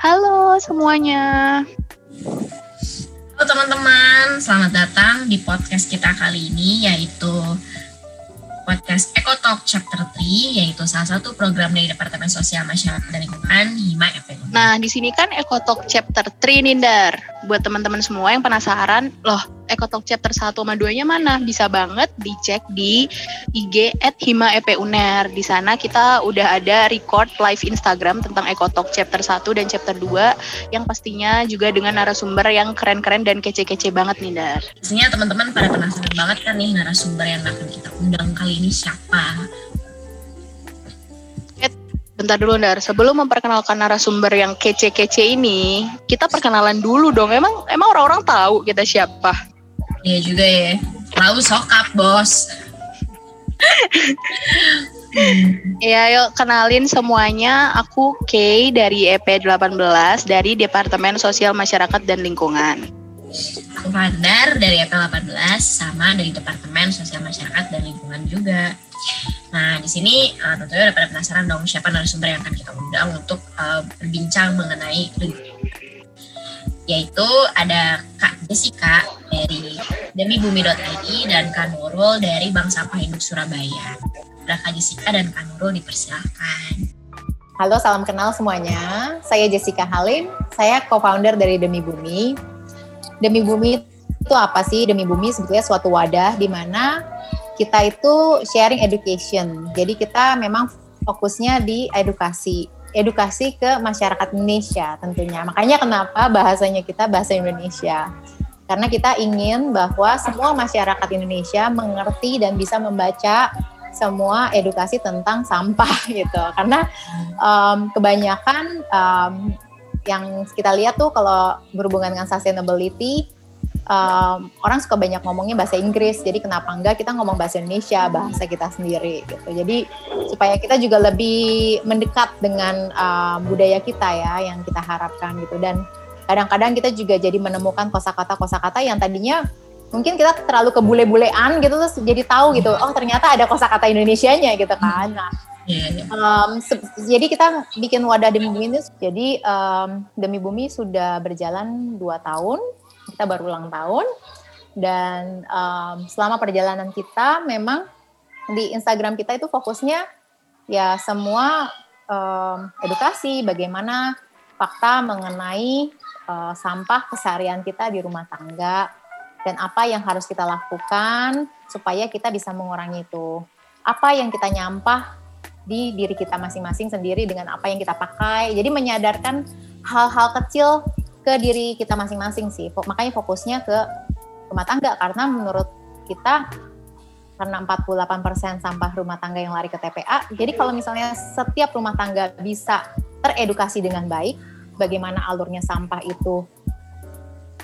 Halo semuanya. Halo teman-teman, selamat datang di podcast kita kali ini yaitu podcast Talk Chapter 3 yaitu salah satu program dari Departemen Sosial Masyarakat dan Lingkungan HIMA FPU. Nah, di sini kan Talk Chapter 3 Nindar. Buat teman-teman semua yang penasaran, loh Talk Chapter 1 sama 2-nya mana? Bisa banget dicek di IG at Hima EP Uner. Di sana kita udah ada record live Instagram tentang Talk Chapter 1 dan Chapter 2 yang pastinya juga dengan narasumber yang keren-keren dan kece-kece banget Nindar. Pastinya teman-teman pada penasaran banget kan nih narasumber yang akan kita undang kali ini siapa? Bentar dulu, Ndar. Sebelum memperkenalkan narasumber yang kece-kece ini, kita perkenalan dulu dong. Emang emang orang-orang tahu kita siapa? Iya juga ya. Tahu sokap, Bos. Iya, yuk kenalin semuanya. Aku Kay dari EP18 dari Departemen Sosial Masyarakat dan Lingkungan. Aku Fadar dari EP18 sama dari Departemen Sosial Masyarakat dan Lingkungan juga. Nah, di sini uh, tentunya udah pada penasaran dong siapa narasumber yang akan kita undang untuk uh, berbincang mengenai yaitu ada Kak Jessica dari demibumi.id dan Kak Nurul dari Bank Sampah Induk Surabaya. Udah Kak Jessica dan Kak Nurul dipersilahkan. Halo, salam kenal semuanya. Saya Jessica Halim, saya co-founder dari Demi Bumi. Demi Bumi itu apa sih? Demi Bumi sebetulnya suatu wadah di mana kita itu sharing education. Jadi kita memang fokusnya di edukasi, edukasi ke masyarakat Indonesia tentunya. Makanya kenapa bahasanya kita bahasa Indonesia. Karena kita ingin bahwa semua masyarakat Indonesia mengerti dan bisa membaca semua edukasi tentang sampah gitu. Karena um, kebanyakan um, yang kita lihat tuh kalau berhubungan dengan sustainability um, orang suka banyak ngomongnya bahasa Inggris, jadi kenapa enggak kita ngomong bahasa Indonesia, bahasa kita sendiri gitu. Jadi supaya kita juga lebih mendekat dengan um, budaya kita ya yang kita harapkan gitu. Dan kadang-kadang kita juga jadi menemukan kosakata-kosakata yang tadinya mungkin kita terlalu kebule-bulean gitu terus jadi tahu gitu, oh ternyata ada kosakata Indonesianya gitu kan. Nah, Um, jadi kita bikin wadah demi bumi ini. Jadi um, demi bumi sudah berjalan dua tahun kita baru ulang tahun dan um, selama perjalanan kita memang di Instagram kita itu fokusnya ya semua um, edukasi bagaimana fakta mengenai uh, sampah keseharian kita di rumah tangga dan apa yang harus kita lakukan supaya kita bisa mengurangi itu. Apa yang kita nyampah di diri kita masing-masing sendiri dengan apa yang kita pakai. Jadi menyadarkan hal-hal kecil ke diri kita masing-masing sih. Makanya fokusnya ke rumah tangga karena menurut kita karena 48% sampah rumah tangga yang lari ke TPA. Jadi kalau misalnya setiap rumah tangga bisa teredukasi dengan baik bagaimana alurnya sampah itu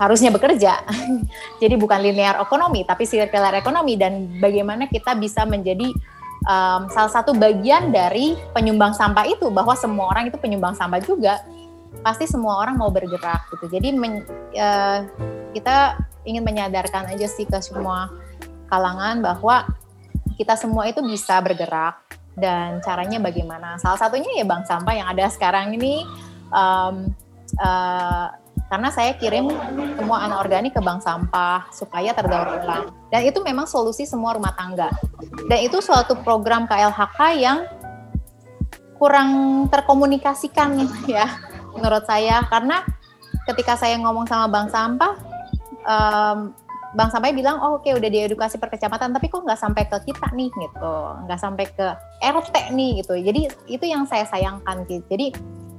harusnya bekerja. Jadi bukan linear ekonomi tapi circular ekonomi dan bagaimana kita bisa menjadi um, salah satu bagian dari penyumbang sampah itu bahwa semua orang itu penyumbang sampah juga pasti semua orang mau bergerak gitu. Jadi men, uh, kita ingin menyadarkan aja sih ke semua kalangan bahwa kita semua itu bisa bergerak dan caranya bagaimana. Salah satunya ya bank sampah yang ada sekarang ini um, uh, karena saya kirim semua anorganik ke bank sampah supaya terdaur ulang. Dan itu memang solusi semua rumah tangga. Dan itu suatu program KLHK yang kurang terkomunikasikan ya menurut saya. Karena ketika saya ngomong sama bank sampah um, bank sampah bilang oh oke okay, udah diedukasi per kecamatan tapi kok nggak sampai ke kita nih gitu. Nggak sampai ke RT nih gitu. Jadi itu yang saya sayangkan gitu jadi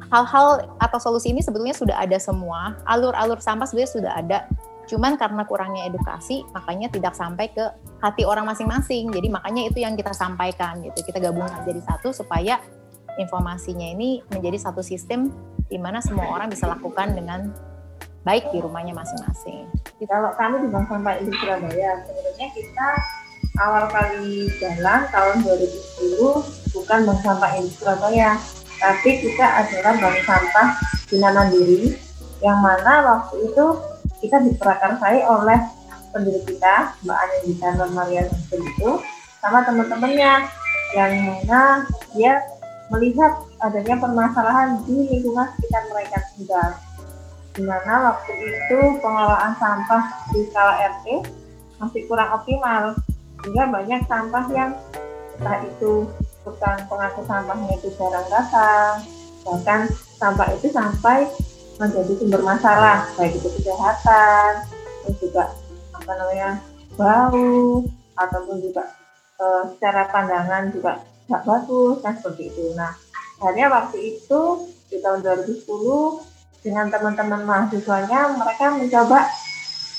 hal-hal atau solusi ini sebetulnya sudah ada semua. Alur-alur sampah sebetulnya sudah ada. Cuman karena kurangnya edukasi makanya tidak sampai ke hati orang masing-masing. Jadi makanya itu yang kita sampaikan gitu. Kita gabungkan jadi satu supaya informasinya ini menjadi satu sistem di mana semua orang bisa lakukan dengan baik di rumahnya masing-masing. Kalau kami di Bank Sampah Induk Surabaya, sebenarnya kita awal kali jalan tahun 2010 bukan Bank Sampah Induk Surabaya, tapi kita adalah Bank Sampah Bina Mandiri yang mana waktu itu kita diprakarsai oleh pendiri kita Mbak Anindita Normalian itu sama teman-temannya yang mana dia melihat adanya permasalahan di lingkungan sekitar mereka tinggal. Di mana waktu itu pengelolaan sampah di skala RT masih kurang optimal, sehingga banyak sampah yang entah itu bukan pengangkut sampahnya itu jarang datang, bahkan sampah itu sampai menjadi sumber masalah, baik itu kesehatan, terus juga apa namanya bau, ataupun juga e, secara pandangan juga nggak bagus, kan seperti itu. Nah, akhirnya waktu itu di tahun 2010 dengan teman-teman mahasiswanya mereka mencoba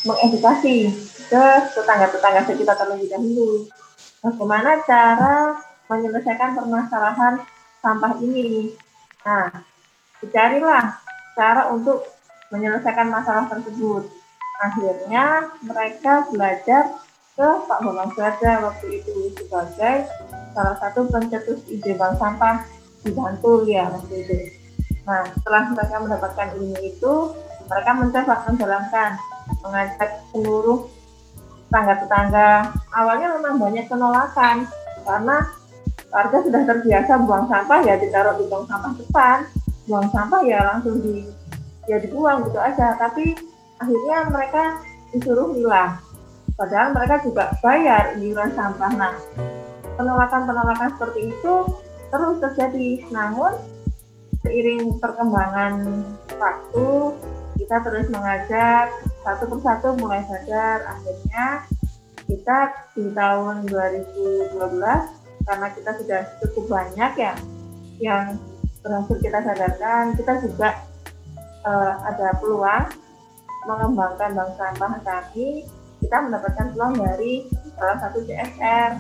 mengedukasi ke tetangga-tetangga sekitar terlebih dahulu bagaimana cara menyelesaikan permasalahan sampah ini. Nah, dicarilah cara untuk menyelesaikan masalah tersebut. Akhirnya mereka belajar ke Pak Bambang Suada waktu itu sebagai salah satu pencetus ide bank sampah di Bantul ya waktu itu. Nah, setelah mereka mendapatkan ilmu itu, mereka mencoba menjalankan, mengajak seluruh tetangga-tetangga. Awalnya memang banyak penolakan karena warga sudah terbiasa buang sampah ya ditaruh di tong sampah depan, buang sampah ya langsung di ya dibuang gitu aja. Tapi akhirnya mereka disuruh milah. Padahal mereka juga bayar iuran sampah. Nah, penolakan-penolakan seperti itu terus terjadi. Namun seiring perkembangan waktu kita terus mengajak satu persatu mulai sadar akhirnya kita di tahun 2012 karena kita sudah cukup banyak ya yang berhasil kita sadarkan kita juga uh, ada peluang mengembangkan bank sampah kami kita mendapatkan peluang dari salah satu CSR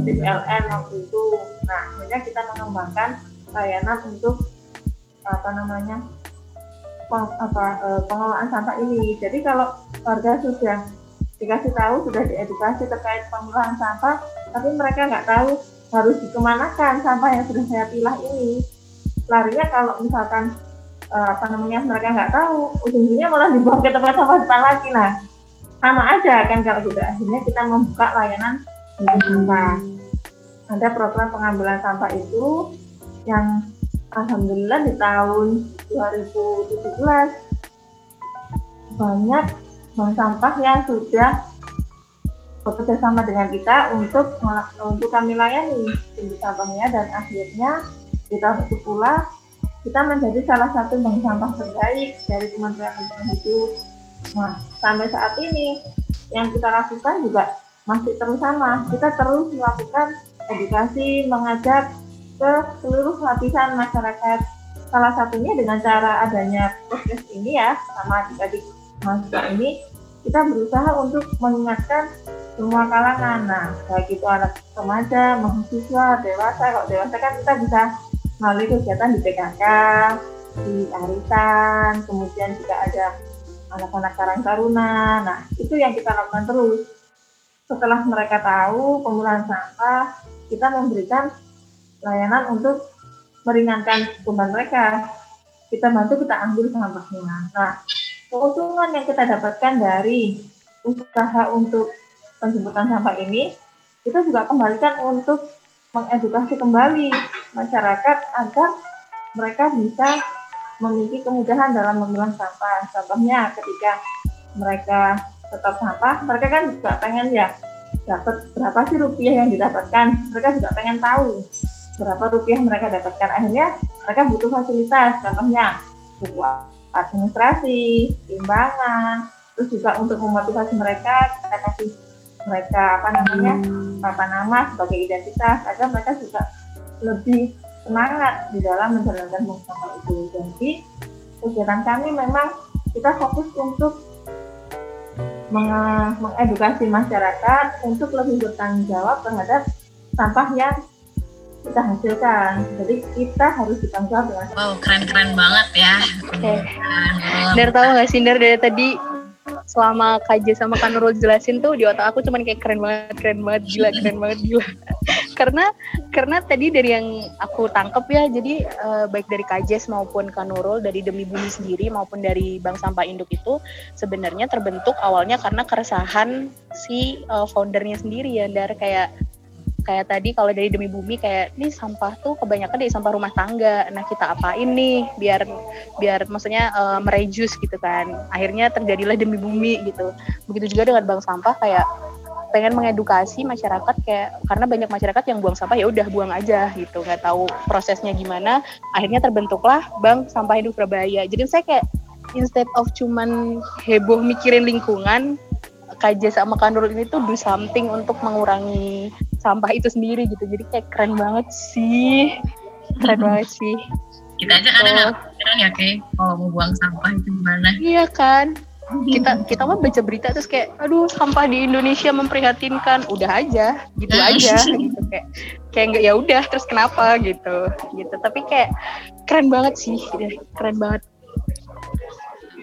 jadi PLN waktu itu nah akhirnya kita mengembangkan layanan untuk apa namanya peng, apa eh, pengelolaan sampah ini. Jadi kalau warga sudah dikasih tahu, sudah diedukasi terkait pengelolaan sampah, tapi mereka nggak tahu harus dikemanakan sampah yang sudah saya pilah ini. Larinya kalau misalkan eh, apa namanya mereka nggak tahu, ujung-ujungnya malah dibuang ke tempat sampah depan lagi. Nah, sama aja kan kalau sudah akhirnya kita membuka layanan sampah. Ada program pengambilan sampah itu yang alhamdulillah di tahun 2017 banyak bank sampah yang sudah bekerja sama dengan kita untuk untuk kami layani jenis sampahnya dan akhirnya di tahun pula kita menjadi salah satu bank sampah terbaik dari Kementerian Lingkungan Hidup. Nah, sampai saat ini yang kita lakukan juga masih terus sama. Kita terus melakukan edukasi, mengajak ke seluruh lapisan masyarakat. Salah satunya dengan cara adanya podcast ini ya, sama adik-adik mahasiswa ini, kita berusaha untuk mengingatkan semua kalangan. Nah, baik itu anak remaja, mahasiswa, dewasa. Kalau dewasa kan kita bisa melalui kegiatan di PKK, di arisan, kemudian juga ada anak-anak Karang Taruna. Nah, itu yang kita lakukan terus. Setelah mereka tahu penggunaan sampah, kita memberikan layanan untuk meringankan beban mereka. Kita bantu kita ambil sampahnya. Nah, keuntungan yang kita dapatkan dari usaha untuk penjemputan sampah ini, kita juga kembalikan untuk mengedukasi kembali masyarakat agar mereka bisa memiliki kemudahan dalam memilah sampah. Contohnya ketika mereka tetap sampah, mereka kan juga pengen ya dapat berapa sih rupiah yang didapatkan. Mereka juga pengen tahu berapa rupiah mereka dapatkan akhirnya mereka butuh fasilitas contohnya buku administrasi timbangan terus juga untuk memotivasi mereka kita kasih mereka apa namanya apa nama sebagai identitas agar mereka juga lebih semangat di dalam menjalankan musawa itu jadi kegiatan kami memang kita fokus untuk mengedukasi masyarakat untuk lebih bertanggung jawab terhadap sampah yang kita hasilkan. Jadi kita harus bertanggung jawab dengan. Wow, keren-keren banget ya. Oke. Okay. Dar tahu nggak sih Dar dari tadi selama KJ sama Kanurul jelasin tuh di otak aku cuman kayak keren banget, keren banget, gila, keren banget, gila. karena karena tadi dari yang aku tangkep ya, jadi uh, baik dari KJ maupun Kanurul dari demi bumi sendiri maupun dari Bank Sampah Induk itu sebenarnya terbentuk awalnya karena keresahan si uh, foundernya sendiri ya, Dar kayak kayak tadi kalau dari demi bumi kayak ini sampah tuh kebanyakan dari sampah rumah tangga. Nah kita apain nih biar biar maksudnya uh, merejus gitu kan. Akhirnya terjadilah demi bumi gitu. Begitu juga dengan bank sampah kayak pengen mengedukasi masyarakat kayak karena banyak masyarakat yang buang sampah ya udah buang aja gitu. Nggak tahu prosesnya gimana. Akhirnya terbentuklah bank sampah hidup Surabaya. Jadi saya kayak instead of cuman heboh mikirin lingkungan KJ sama Kanurul ini tuh do something untuk mengurangi sampah itu sendiri gitu. Jadi kayak keren banget sih. Keren banget sih. Kita aja kadang nggak oh. ya kayak kalau mau buang sampah itu gimana. Iya kan? Kita kita mah baca berita terus kayak aduh sampah di Indonesia memprihatinkan. Udah aja gitu aja gitu. Kayak kayak nggak ya udah terus kenapa? Gitu gitu. Tapi kayak keren banget sih. Keren banget.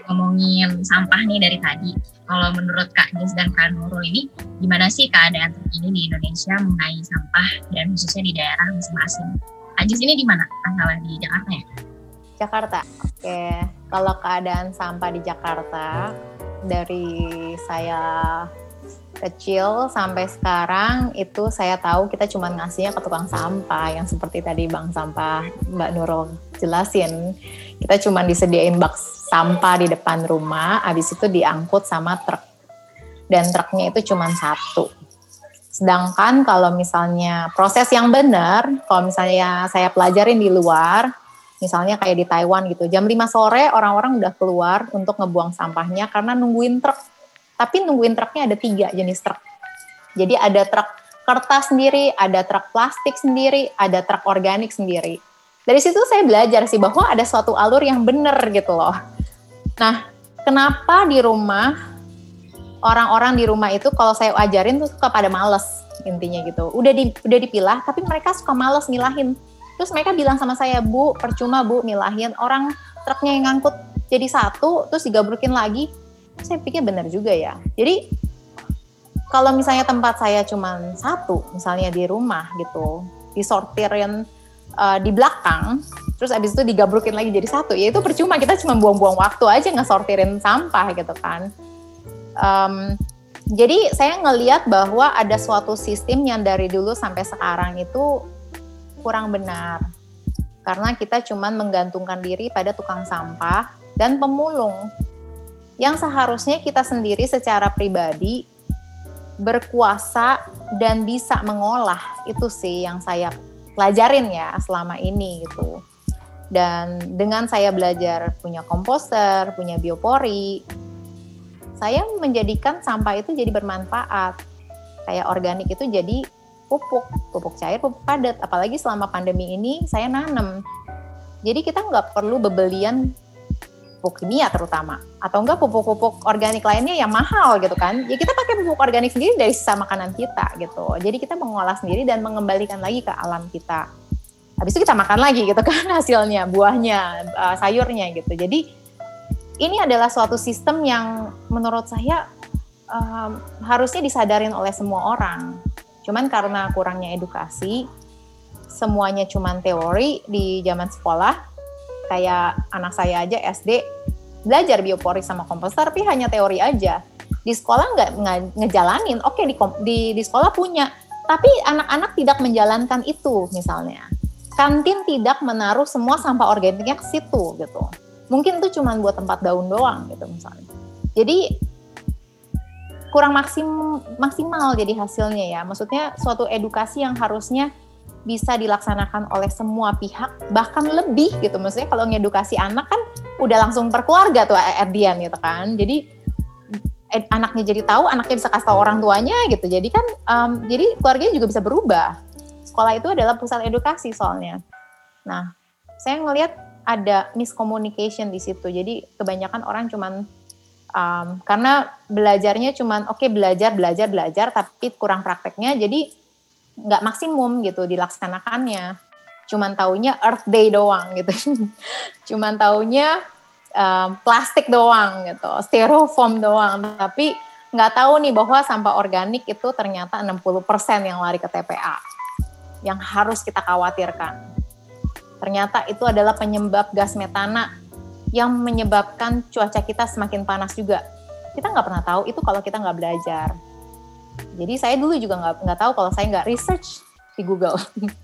Ngomongin sampah nih dari tadi kalau menurut Kak Jess dan Kak Nurul ini gimana sih keadaan terkini di Indonesia mengenai sampah dan khususnya di daerah masing-masing? Kak ini di mana? Masalah di Jakarta ya? Jakarta. Oke, kalau keadaan sampah di Jakarta dari saya kecil sampai sekarang itu saya tahu kita cuma ngasihnya ke tukang sampah yang seperti tadi bang sampah Mbak Nurul jelasin. Kita cuma disediain bak sampah di depan rumah habis itu diangkut sama truk dan truknya itu cuma satu sedangkan kalau misalnya proses yang benar kalau misalnya saya pelajarin di luar Misalnya kayak di Taiwan gitu, jam 5 sore orang-orang udah keluar untuk ngebuang sampahnya karena nungguin truk. Tapi nungguin truknya ada tiga jenis truk. Jadi ada truk kertas sendiri, ada truk plastik sendiri, ada truk organik sendiri. Dari situ saya belajar sih bahwa ada suatu alur yang benar gitu loh. Nah, kenapa di rumah orang-orang di rumah itu kalau saya ajarin tuh suka pada males intinya gitu. Udah di, udah dipilah tapi mereka suka males milahin Terus mereka bilang sama saya, Bu, percuma Bu milahin orang truknya yang ngangkut jadi satu, terus digabrukin lagi. Saya pikir benar juga ya. Jadi kalau misalnya tempat saya cuma satu, misalnya di rumah gitu, disortirin uh, di belakang, terus abis itu digabrukin lagi jadi satu, ya itu percuma kita cuma buang-buang waktu aja ngesortirin sampah gitu kan. Um, jadi saya ngeliat bahwa ada suatu sistem yang dari dulu sampai sekarang itu kurang benar. Karena kita cuma menggantungkan diri pada tukang sampah dan pemulung. Yang seharusnya kita sendiri secara pribadi berkuasa dan bisa mengolah. Itu sih yang saya pelajarin ya selama ini gitu. Dan dengan saya belajar punya komposter, punya biopori, saya menjadikan sampah itu jadi bermanfaat. Kayak organik itu jadi pupuk, pupuk cair, pupuk padat. Apalagi selama pandemi ini saya nanam. Jadi kita nggak perlu bebelian pupuk kimia terutama. Atau enggak pupuk-pupuk organik lainnya yang mahal gitu kan. Ya kita pakai pupuk organik sendiri dari sisa makanan kita gitu. Jadi kita mengolah sendiri dan mengembalikan lagi ke alam kita. Habis itu kita makan lagi gitu kan hasilnya buahnya uh, sayurnya gitu. Jadi ini adalah suatu sistem yang menurut saya um, harusnya disadarin oleh semua orang. Cuman karena kurangnya edukasi, semuanya cuman teori di zaman sekolah. Kayak anak saya aja SD belajar biopori sama komposter, tapi hanya teori aja. Di sekolah nggak ngejalanin, oke di, di, di sekolah punya, tapi anak-anak tidak menjalankan itu misalnya. Kantin tidak menaruh semua sampah organiknya ke situ gitu. Mungkin itu cuma buat tempat daun doang gitu misalnya. Jadi kurang maksim, maksimal jadi hasilnya ya. Maksudnya suatu edukasi yang harusnya bisa dilaksanakan oleh semua pihak bahkan lebih gitu. Maksudnya kalau ngedukasi anak kan udah langsung perkeluarga tuh Erdian gitu kan. Jadi ed, anaknya jadi tahu, anaknya bisa kasih tahu orang tuanya gitu. Jadi kan um, jadi keluarganya juga bisa berubah. Sekolah itu adalah pusat edukasi soalnya. Nah, saya ngelihat ada miscommunication di situ. Jadi kebanyakan orang cuman um, karena belajarnya cuman oke okay, belajar belajar belajar tapi kurang prakteknya jadi nggak maksimum gitu dilaksanakannya cuman taunya Earth Day doang gitu cuman taunya um, plastik doang gitu styrofoam doang tapi nggak tahu nih bahwa sampah organik itu ternyata 60% yang lari ke TPA yang harus kita khawatirkan ternyata itu adalah penyebab gas metana yang menyebabkan cuaca kita semakin panas juga. Kita nggak pernah tahu itu kalau kita nggak belajar. Jadi saya dulu juga nggak nggak tahu kalau saya nggak research di Google.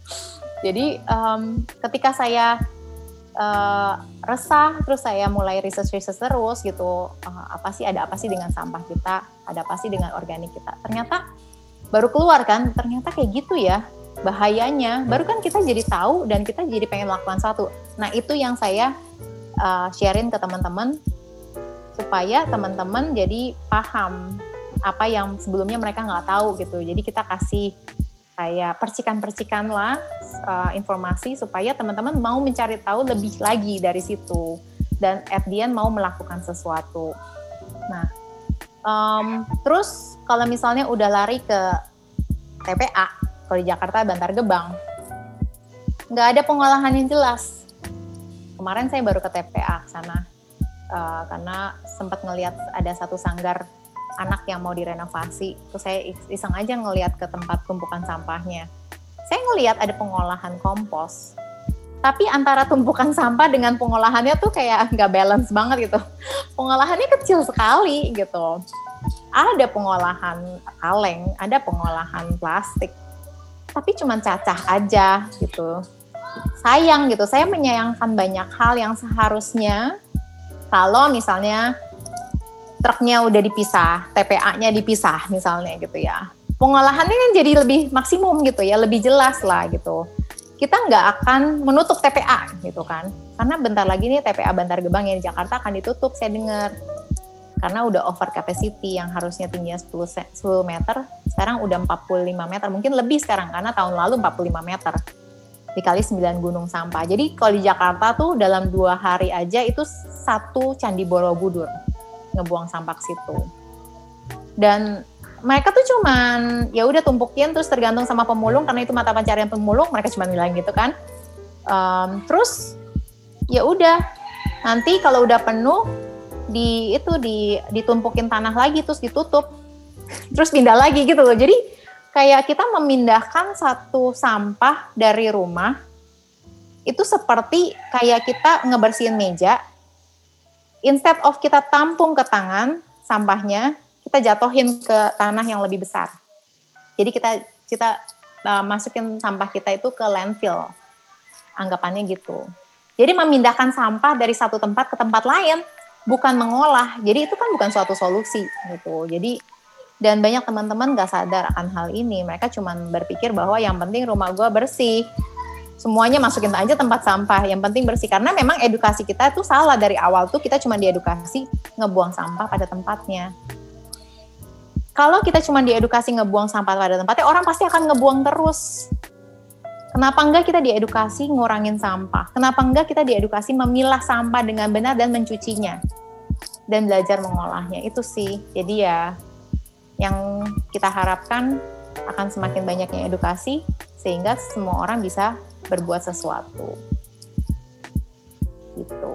Jadi um, ketika saya uh, resah, terus saya mulai research-research terus gitu, uh, apa sih ada apa sih dengan sampah kita, ada apa sih dengan organik kita. Ternyata baru keluar kan, ternyata kayak gitu ya bahayanya. Baru kan kita jadi tahu dan kita jadi pengen melakukan satu. Nah itu yang saya uh, sharein ke teman-teman supaya teman-teman jadi paham apa yang sebelumnya mereka nggak tahu gitu. Jadi kita kasih kayak percikan-percikan lah uh, informasi supaya teman-teman mau mencari tahu lebih lagi dari situ dan at the end mau melakukan sesuatu. Nah, um, terus kalau misalnya udah lari ke TPA, kalau di Jakarta Bantar Gebang, nggak ada pengolahan yang jelas. Kemarin saya baru ke TPA sana uh, karena sempat ngelihat ada satu sanggar anak yang mau direnovasi. Terus saya iseng aja ngelihat ke tempat tumpukan sampahnya. Saya ngelihat ada pengolahan kompos. Tapi antara tumpukan sampah dengan pengolahannya tuh kayak nggak balance banget gitu. Pengolahannya kecil sekali gitu. Ada pengolahan kaleng, ada pengolahan plastik. Tapi cuma cacah aja gitu. Sayang gitu, saya menyayangkan banyak hal yang seharusnya kalau misalnya truknya udah dipisah, TPA-nya dipisah misalnya gitu ya. Pengolahannya kan jadi lebih maksimum gitu ya, lebih jelas lah gitu. Kita nggak akan menutup TPA gitu kan. Karena bentar lagi nih TPA Bantar Gebang yang di Jakarta akan ditutup saya dengar. Karena udah over capacity yang harusnya tingginya 10, 10 meter, sekarang udah 45 meter. Mungkin lebih sekarang karena tahun lalu 45 meter dikali 9 gunung sampah. Jadi kalau di Jakarta tuh dalam dua hari aja itu satu candi Borobudur ngebuang sampah ke situ. Dan mereka tuh cuman ya udah tumpukin terus tergantung sama pemulung karena itu mata pencarian pemulung mereka cuma bilang gitu kan. Um, terus ya udah nanti kalau udah penuh di itu di ditumpukin tanah lagi terus ditutup terus pindah lagi gitu loh. Jadi kayak kita memindahkan satu sampah dari rumah itu seperti kayak kita ngebersihin meja instead of kita tampung ke tangan sampahnya, kita jatuhin ke tanah yang lebih besar. Jadi kita kita uh, masukin sampah kita itu ke landfill. Anggapannya gitu. Jadi memindahkan sampah dari satu tempat ke tempat lain, bukan mengolah. Jadi itu kan bukan suatu solusi gitu. Jadi dan banyak teman-teman gak sadar akan hal ini. Mereka cuma berpikir bahwa yang penting rumah gue bersih, semuanya masukin aja tempat sampah. Yang penting bersih. Karena memang edukasi kita tuh salah. Dari awal tuh kita cuma diedukasi ngebuang sampah pada tempatnya. Kalau kita cuma diedukasi ngebuang sampah pada tempatnya orang pasti akan ngebuang terus. Kenapa enggak kita diedukasi ngurangin sampah? Kenapa enggak kita diedukasi memilah sampah dengan benar dan mencucinya? Dan belajar mengolahnya. Itu sih. Jadi ya yang kita harapkan akan semakin banyaknya edukasi sehingga semua orang bisa berbuat sesuatu. Gitu.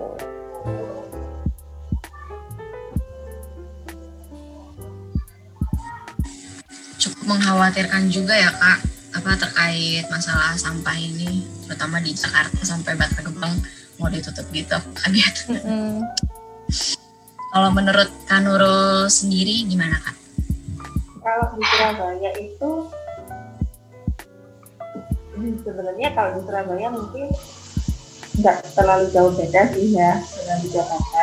Cukup mengkhawatirkan juga ya kak, apa terkait masalah sampah ini, terutama di Jakarta sampai Bantar Gebang mau ditutup gitu, kaget. Mm -hmm. Kalau menurut Kak Nurul sendiri gimana kak? Kalau di Surabaya itu sebenarnya kalau di Surabaya mungkin nggak terlalu jauh beda sih ya dengan di Jakarta.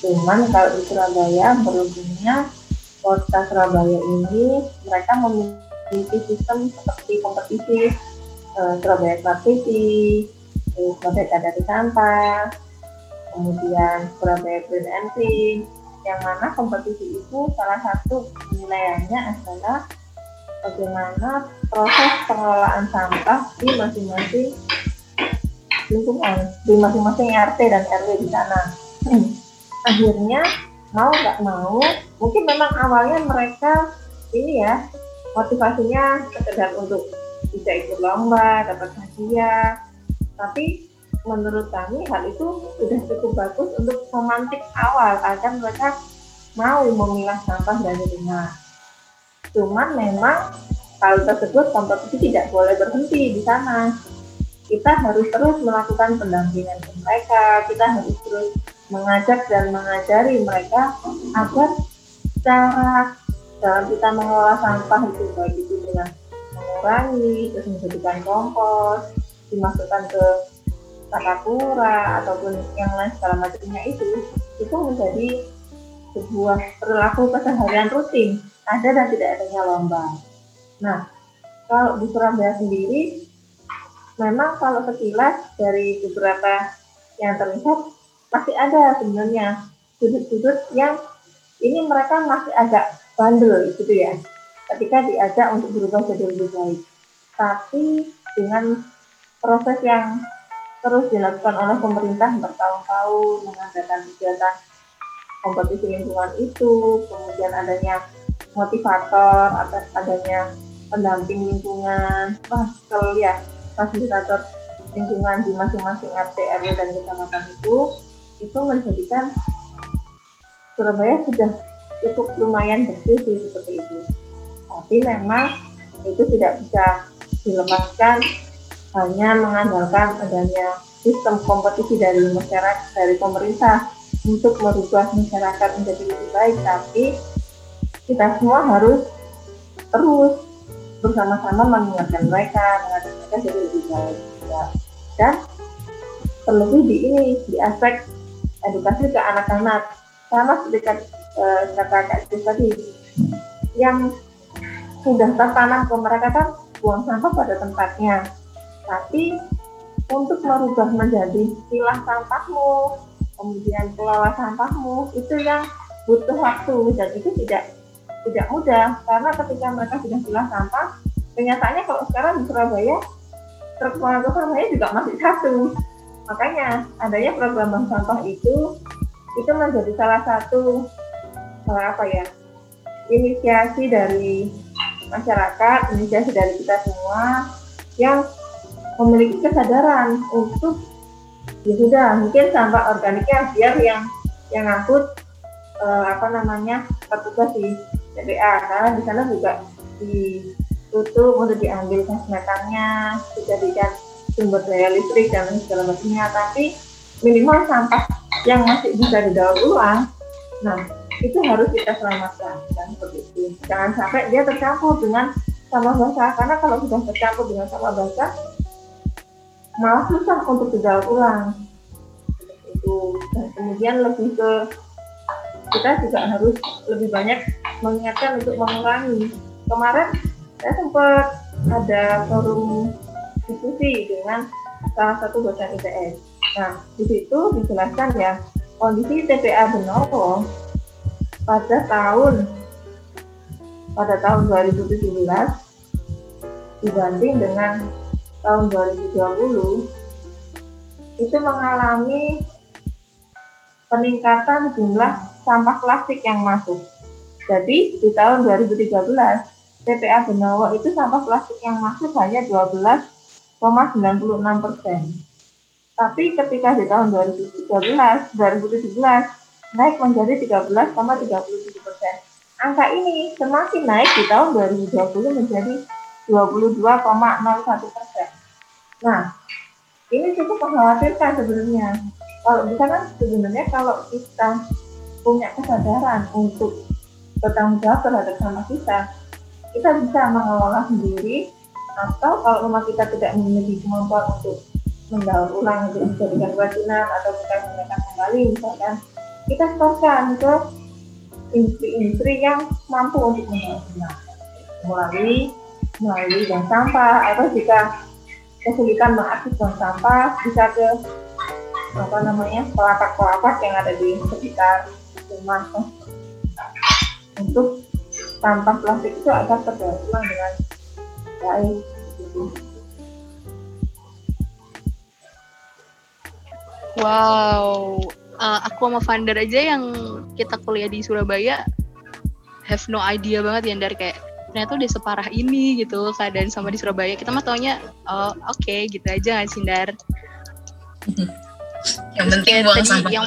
Cuman kalau di Surabaya beruntungnya kota Surabaya ini mereka memiliki sistem seperti kompetisi uh, Surabaya Smart City, Surabaya dari Sampah, kemudian Surabaya Green Clean, yang mana kompetisi itu salah satu penilaiannya adalah bagaimana proses pengelolaan sampah di masing-masing lingkungan, di masing-masing RT dan RW di sana. Akhirnya mau nggak mau, mungkin memang awalnya mereka ini ya motivasinya sekedar untuk bisa ikut lomba, dapat hadiah, tapi menurut kami hal itu sudah cukup bagus untuk memantik awal agar mereka mau memilah sampah dari rumah Cuman memang hal tersebut kompetisi tidak boleh berhenti di sana. Kita harus terus melakukan pendampingan ke mereka, kita harus terus mengajak dan mengajari mereka agar cara dalam kita mengelola sampah itu baik itu dengan mengurangi, terus menjadikan kompos, dimasukkan ke takakura ataupun yang lain segala macamnya itu, itu menjadi sebuah perilaku keseharian rutin, ada dan tidak adanya lomba. Nah, kalau di Surabaya sendiri, memang kalau sekilas dari beberapa yang terlihat masih ada sebenarnya sudut-sudut yang ini mereka masih agak bandel gitu ya ketika diajak untuk berubah jadi lebih baik tapi dengan proses yang terus dilakukan oleh pemerintah bertahun-tahun mengadakan kegiatan kompetisi lingkungan itu kemudian adanya motivator atau adanya pendamping lingkungan. Paskel ya. Fasilitator lingkungan di masing-masing RT RW dan kecamatan itu itu menjadikan Surabaya sudah cukup lumayan bersih sih seperti itu. Tapi memang itu tidak bisa dilepaskan hanya mengandalkan adanya sistem kompetisi dari masyarakat dari pemerintah untuk merubah masyarakat menjadi lebih baik. Tapi kita semua harus terus bersama-sama mengingatkan mereka mengajak mereka jadi lebih baik ya. dan terlebih di ini di aspek edukasi ke anak-anak. Sama seperti uh, kata Kak tadi yang sudah tertanam ke mereka kan buang sampah pada tempatnya. Tapi untuk merubah menjadi pilah sampahmu kemudian kelola sampahmu itu yang butuh waktu. Dan itu tidak tidak mudah karena ketika mereka sudah pilah sampah kenyataannya kalau sekarang di Surabaya truk pengangkut sampahnya juga masih satu. Makanya adanya program bank sampah itu itu menjadi salah satu salah apa ya inisiasi dari masyarakat, inisiasi dari kita semua yang memiliki kesadaran untuk ya sudah mungkin sampah organiknya biar yang yang ngangkut eh, apa namanya petugas di TPA karena di sana juga ditutup untuk diambil metannya dijadikan sumber daya listrik dan segala macamnya tapi minimal sampah yang masih bisa didaur ulang nah itu harus kita selamatkan dan seperti itu jangan sampai dia tercampur dengan sampah basah karena kalau sudah tercampur dengan sampah basah malah susah untuk didaur ulang. Itu. Dan kemudian lebih ke kita juga harus lebih banyak mengingatkan untuk mengurangi kemarin saya sempat ada forum diskusi dengan salah satu dosen ITS nah di situ dijelaskan ya kondisi TPA Benowo pada tahun pada tahun 2017 dibanding dengan tahun 2020 itu mengalami peningkatan jumlah sampah plastik yang masuk. Jadi di tahun 2013 TPA Benowo itu sampah plastik yang masuk hanya 12,96 persen. Tapi ketika di tahun 2013, 2017 naik menjadi 13,37 persen. Angka ini semakin naik di tahun 2020 menjadi 22,01 persen. Nah, ini cukup mengkhawatirkan sebenarnya. Kalau bisa kan sebenarnya kalau kita punya kesadaran untuk bertanggung jawab terhadap sama kita, kita bisa mengelola sendiri atau kalau rumah kita tidak memiliki kemampuan untuk mendaur ulang untuk menjadikan kerajinan atau kita menggunakan kembali misalkan kita setorkan ke industri-industri yang mampu untuk mendaur melalui melalui bank sampah atau jika kesulitan mengakses bank sampah bisa ke apa namanya pelapak-pelapak yang ada di sekitar rumah untuk sampah plastik itu agar terdaur ulang dengan baik. Wow, uh, aku sama founder aja yang kita kuliah di Surabaya have no idea banget yang dari kayak ternyata udah separah ini gitu keadaan sama di Surabaya. Kita mah taunya oh oke okay, gitu aja nggak sindar yang penting buang sampah yang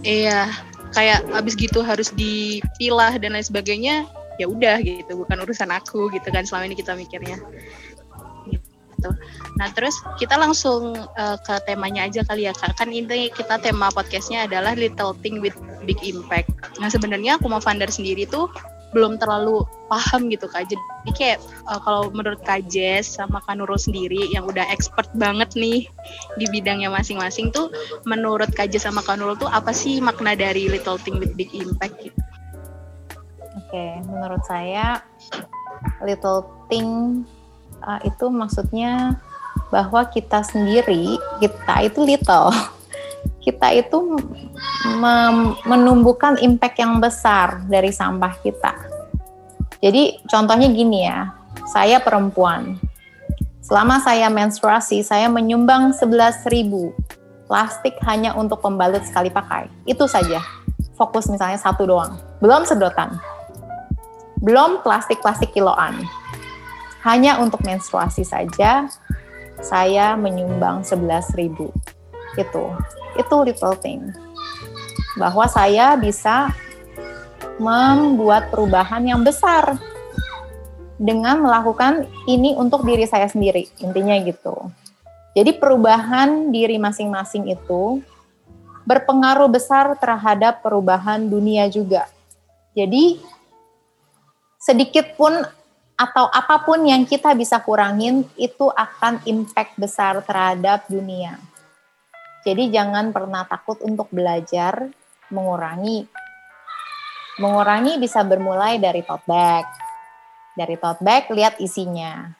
iya kayak abis gitu harus dipilah dan lain sebagainya ya udah gitu bukan urusan aku gitu kan selama ini kita mikirnya gitu. Nah terus kita langsung uh, ke temanya aja kali ya kak. Kan ini kita tema podcastnya adalah Little Thing with Big Impact. Nah sebenarnya aku mau founder sendiri tuh belum terlalu paham gitu kak jadi kayak uh, kalau menurut kak Jess sama kak Nurul sendiri yang udah expert banget nih di bidangnya masing-masing tuh menurut kak Jess sama kak Nurul tuh apa sih makna dari little thing with big impact gitu Oke, menurut saya little thing uh, itu maksudnya bahwa kita sendiri, kita itu little. Kita itu menumbuhkan impact yang besar dari sampah kita. Jadi contohnya gini ya, saya perempuan. Selama saya menstruasi, saya menyumbang 11.000 plastik hanya untuk pembalut sekali pakai. Itu saja. Fokus misalnya satu doang. Belum sedotan belum plastik-plastik kiloan. Hanya untuk menstruasi saja saya menyumbang 11.000. Itu. Itu little thing. Bahwa saya bisa membuat perubahan yang besar dengan melakukan ini untuk diri saya sendiri. Intinya gitu. Jadi perubahan diri masing-masing itu berpengaruh besar terhadap perubahan dunia juga. Jadi sedikit pun atau apa pun yang kita bisa kurangin itu akan impact besar terhadap dunia. Jadi jangan pernah takut untuk belajar mengurangi. Mengurangi bisa bermulai dari tote bag. Dari tote bag lihat isinya.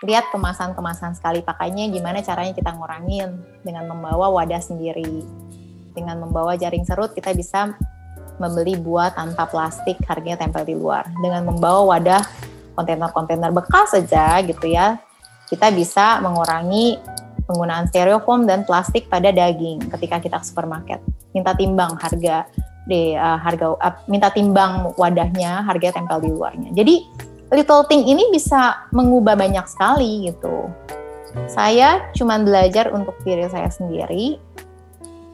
Lihat kemasan-kemasan sekali pakainya gimana caranya kita ngurangin dengan membawa wadah sendiri. Dengan membawa jaring serut kita bisa membeli buah tanpa plastik harganya tempel di luar dengan membawa wadah kontainer-kontainer bekas saja gitu ya kita bisa mengurangi penggunaan styrofoam dan plastik pada daging ketika kita ke supermarket minta timbang harga di uh, harga uh, minta timbang wadahnya harga tempel di luarnya jadi little thing ini bisa mengubah banyak sekali gitu saya cuma belajar untuk diri saya sendiri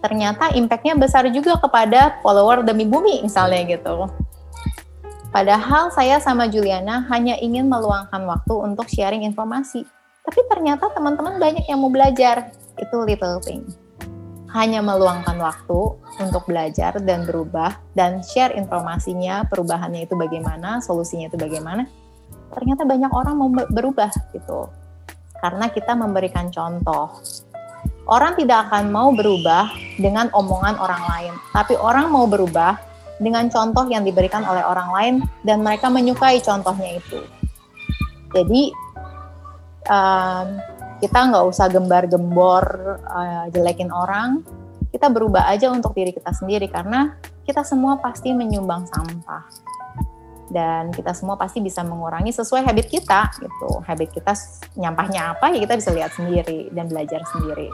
ternyata impactnya besar juga kepada follower demi bumi misalnya gitu. Padahal saya sama Juliana hanya ingin meluangkan waktu untuk sharing informasi. Tapi ternyata teman-teman banyak yang mau belajar. Itu little thing. Hanya meluangkan waktu untuk belajar dan berubah dan share informasinya, perubahannya itu bagaimana, solusinya itu bagaimana. Ternyata banyak orang mau berubah gitu. Karena kita memberikan contoh Orang tidak akan mau berubah dengan omongan orang lain, tapi orang mau berubah dengan contoh yang diberikan oleh orang lain dan mereka menyukai contohnya itu. Jadi um, kita nggak usah gembar-gembor uh, jelekin orang, kita berubah aja untuk diri kita sendiri karena kita semua pasti menyumbang sampah dan kita semua pasti bisa mengurangi sesuai habit kita gitu. Habit kita nyampahnya apa ya kita bisa lihat sendiri dan belajar sendiri.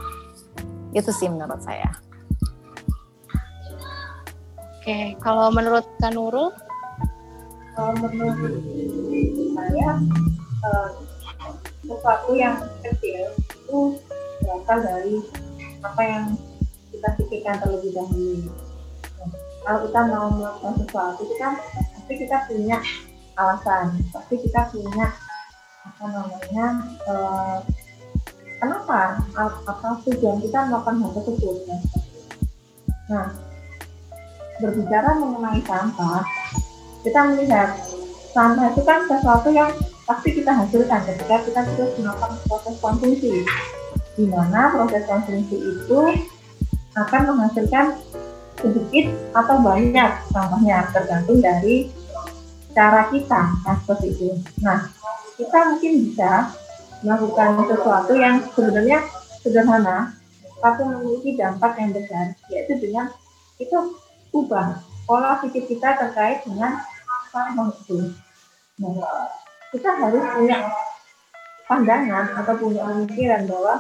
Itu sih menurut saya. Oke, kalau menurut Kanuru? Kalau menurut saya uh, sesuatu yang kecil itu berasal dari apa yang kita pikirkan terlebih dahulu. kalau kita mau melakukan sesuatu itu kan pasti kita punya alasan pasti kita punya apa namanya uh, kenapa apa tujuan kita melakukan hal tersebut nah berbicara mengenai sampah kita melihat sampah itu kan sesuatu yang pasti kita hasilkan ketika kita terus melakukan proses konsumsi. Di mana proses konsumsi itu akan menghasilkan sedikit atau banyak sampahnya tergantung dari cara kita nah seperti itu. Nah kita mungkin bisa melakukan sesuatu yang sebenarnya sederhana tapi memiliki dampak yang besar yaitu dengan itu ubah pola pikir kita terkait dengan sampah itu. Nah, kita harus punya pandangan atau punya pemikiran bahwa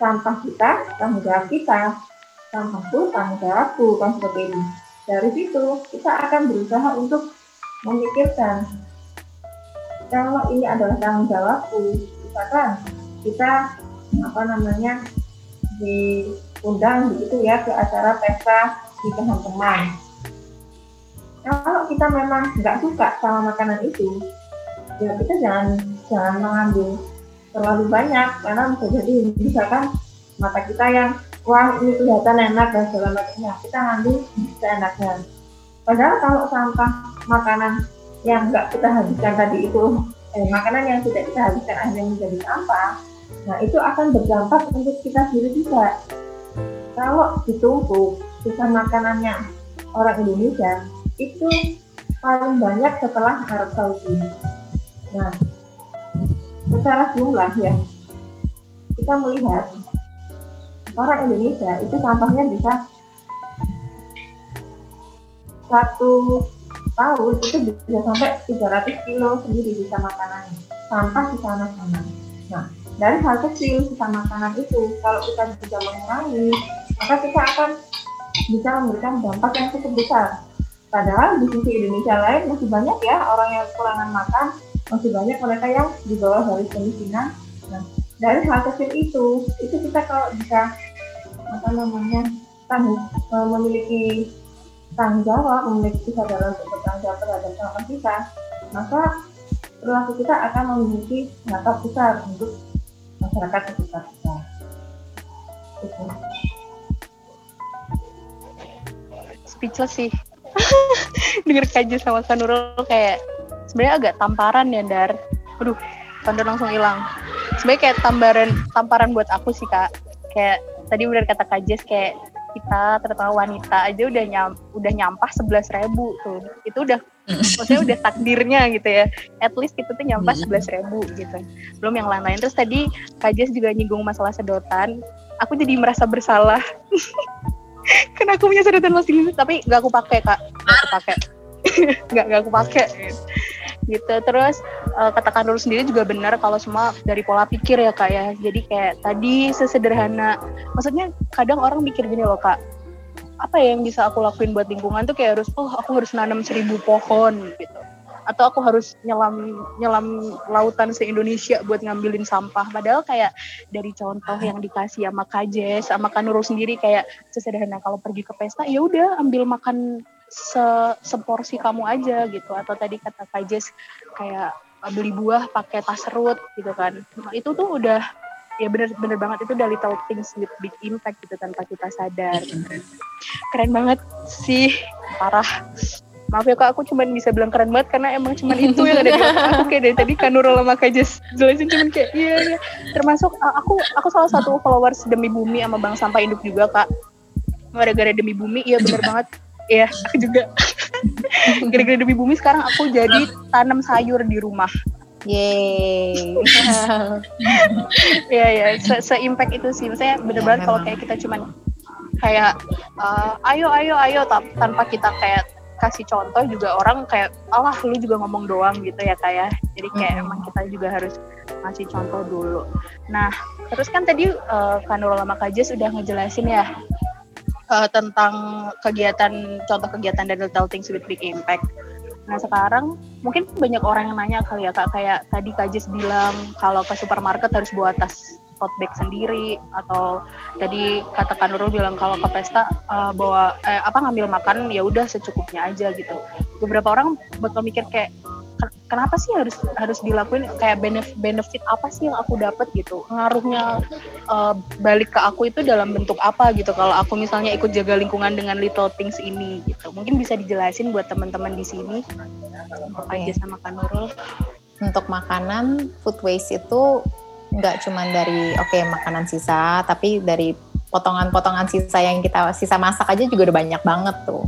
sampah kita tanggung jawab kita sampahku tanggung jawabku kan seperti ini. Dari situ kita akan berusaha untuk memikirkan kalau ini adalah tanggung jawabku misalkan kita apa namanya diundang begitu ya ke acara pesta nikahan teman kalau kita memang nggak suka sama makanan itu ya kita jangan jangan mengambil terlalu banyak karena bisa jadi misalkan mata kita yang wah ini kelihatan enak dan segala macamnya. Kita ngambil seenaknya padahal kalau sampah makanan yang nggak kita habiskan tadi itu eh, makanan yang tidak kita habiskan akhirnya menjadi sampah nah itu akan berdampak untuk kita sendiri juga. Kalau ditumpuk sisa makanannya orang Indonesia itu paling banyak setelah Arab Saudi nah secara jumlah ya kita melihat orang Indonesia itu sampahnya bisa satu tahun itu bisa sampai 300 kilo sendiri bisa makanan sampah di sana-sana. Nah, dari hal kecil sisa makanan itu, kalau kita bisa mengurangi, maka kita akan bisa memberikan dampak yang cukup besar. Padahal di sisi Indonesia lain masih banyak ya orang yang kekurangan makan, masih banyak mereka yang di bawah garis kemiskinan. Nah, dari hal kecil itu, itu kita kalau bisa apa namanya tanggung memiliki tanggung jawab, memiliki kesadaran untuk bertanggung jawab terhadap sampah kita, maka perilaku kita akan memiliki dampak besar untuk masyarakat sekitar kita. Itu. Speechless sih. Dengar kaji sama Kanurul kayak sebenarnya agak tamparan ya Dar. Aduh, Kandur langsung hilang. Sebenarnya kayak tambaran tamparan buat aku sih kak. Kayak tadi udah kata Kajes kayak kita terutama wanita aja udah nyam, udah nyampah sebelas ribu tuh. Itu udah maksudnya udah takdirnya gitu ya. At least kita tuh nyampah sebelas ribu gitu. Belum yang lain-lain. Terus tadi Kajes juga nyinggung masalah sedotan. Aku jadi merasa bersalah. Karena aku punya sedotan masih tapi nggak aku pakai kak. Nggak aku pakai. Nggak nggak aku pakai gitu. Terus uh, katakan dulu sendiri juga benar kalau semua dari pola pikir ya kak ya. Jadi kayak tadi sesederhana. Maksudnya kadang orang mikir gini loh kak. Apa ya yang bisa aku lakuin buat lingkungan tuh kayak harus oh aku harus nanam seribu pohon gitu. Atau aku harus nyelam nyelam lautan se Indonesia buat ngambilin sampah. Padahal kayak dari contoh yang dikasih sama Kajes sama Kanurul sendiri kayak sesederhana. Kalau pergi ke pesta ya udah ambil makan se seporsi kamu aja gitu. Atau tadi kata Kajes kayak beli buah pakai tas serut gitu kan. Itu tuh udah ya bener-bener banget. Itu udah little things with big impact gitu tanpa kita sadar. Keren banget sih. Parah. Maaf ya kak aku cuma bisa bilang keren banget karena emang cuma itu yang ada di aku. Kayak dari tadi kan Nurul sama Kajes jelasin cuma kayak iya iya. Termasuk aku aku salah satu followers demi bumi sama bang sampah induk juga kak. Gara-gara demi bumi iya bener banget Iya, aku juga. Gara-gara demi bumi sekarang aku jadi tanam sayur di rumah. Yeay. Iya ya, se-impact itu sih. Maksudnya bener-bener kalau kayak kita cuman kayak uh, ayo ayo ayo tanpa kita kayak kasih contoh juga orang kayak Allah lu juga ngomong doang gitu ya kayak ya. jadi kayak hmm. emang kita juga harus ngasih contoh dulu nah terus kan tadi uh, Kanul sama Kajes udah ngejelasin ya uh, tentang kegiatan contoh kegiatan dari little things with big impact. Nah sekarang mungkin banyak orang yang nanya kali ya kak kayak tadi Kajis bilang kalau ke supermarket harus bawa tas tote bag sendiri atau tadi kata Nurul bilang kalau ke pesta uh, bawa eh, apa ngambil makan ya udah secukupnya aja gitu. Beberapa orang bakal mikir kayak kenapa sih harus harus dilakuin? Kayak benefit benefit apa sih yang aku dapat gitu? Ngaruhnya uh, balik ke aku itu dalam bentuk apa gitu? Kalau aku misalnya ikut jaga lingkungan dengan little things ini gitu. Mungkin bisa dijelasin buat teman-teman di sini. Apa aja sama Kanurul untuk makanan food waste itu nggak cuma dari oke okay, makanan sisa tapi dari potongan-potongan sisa yang kita sisa masak aja juga udah banyak banget tuh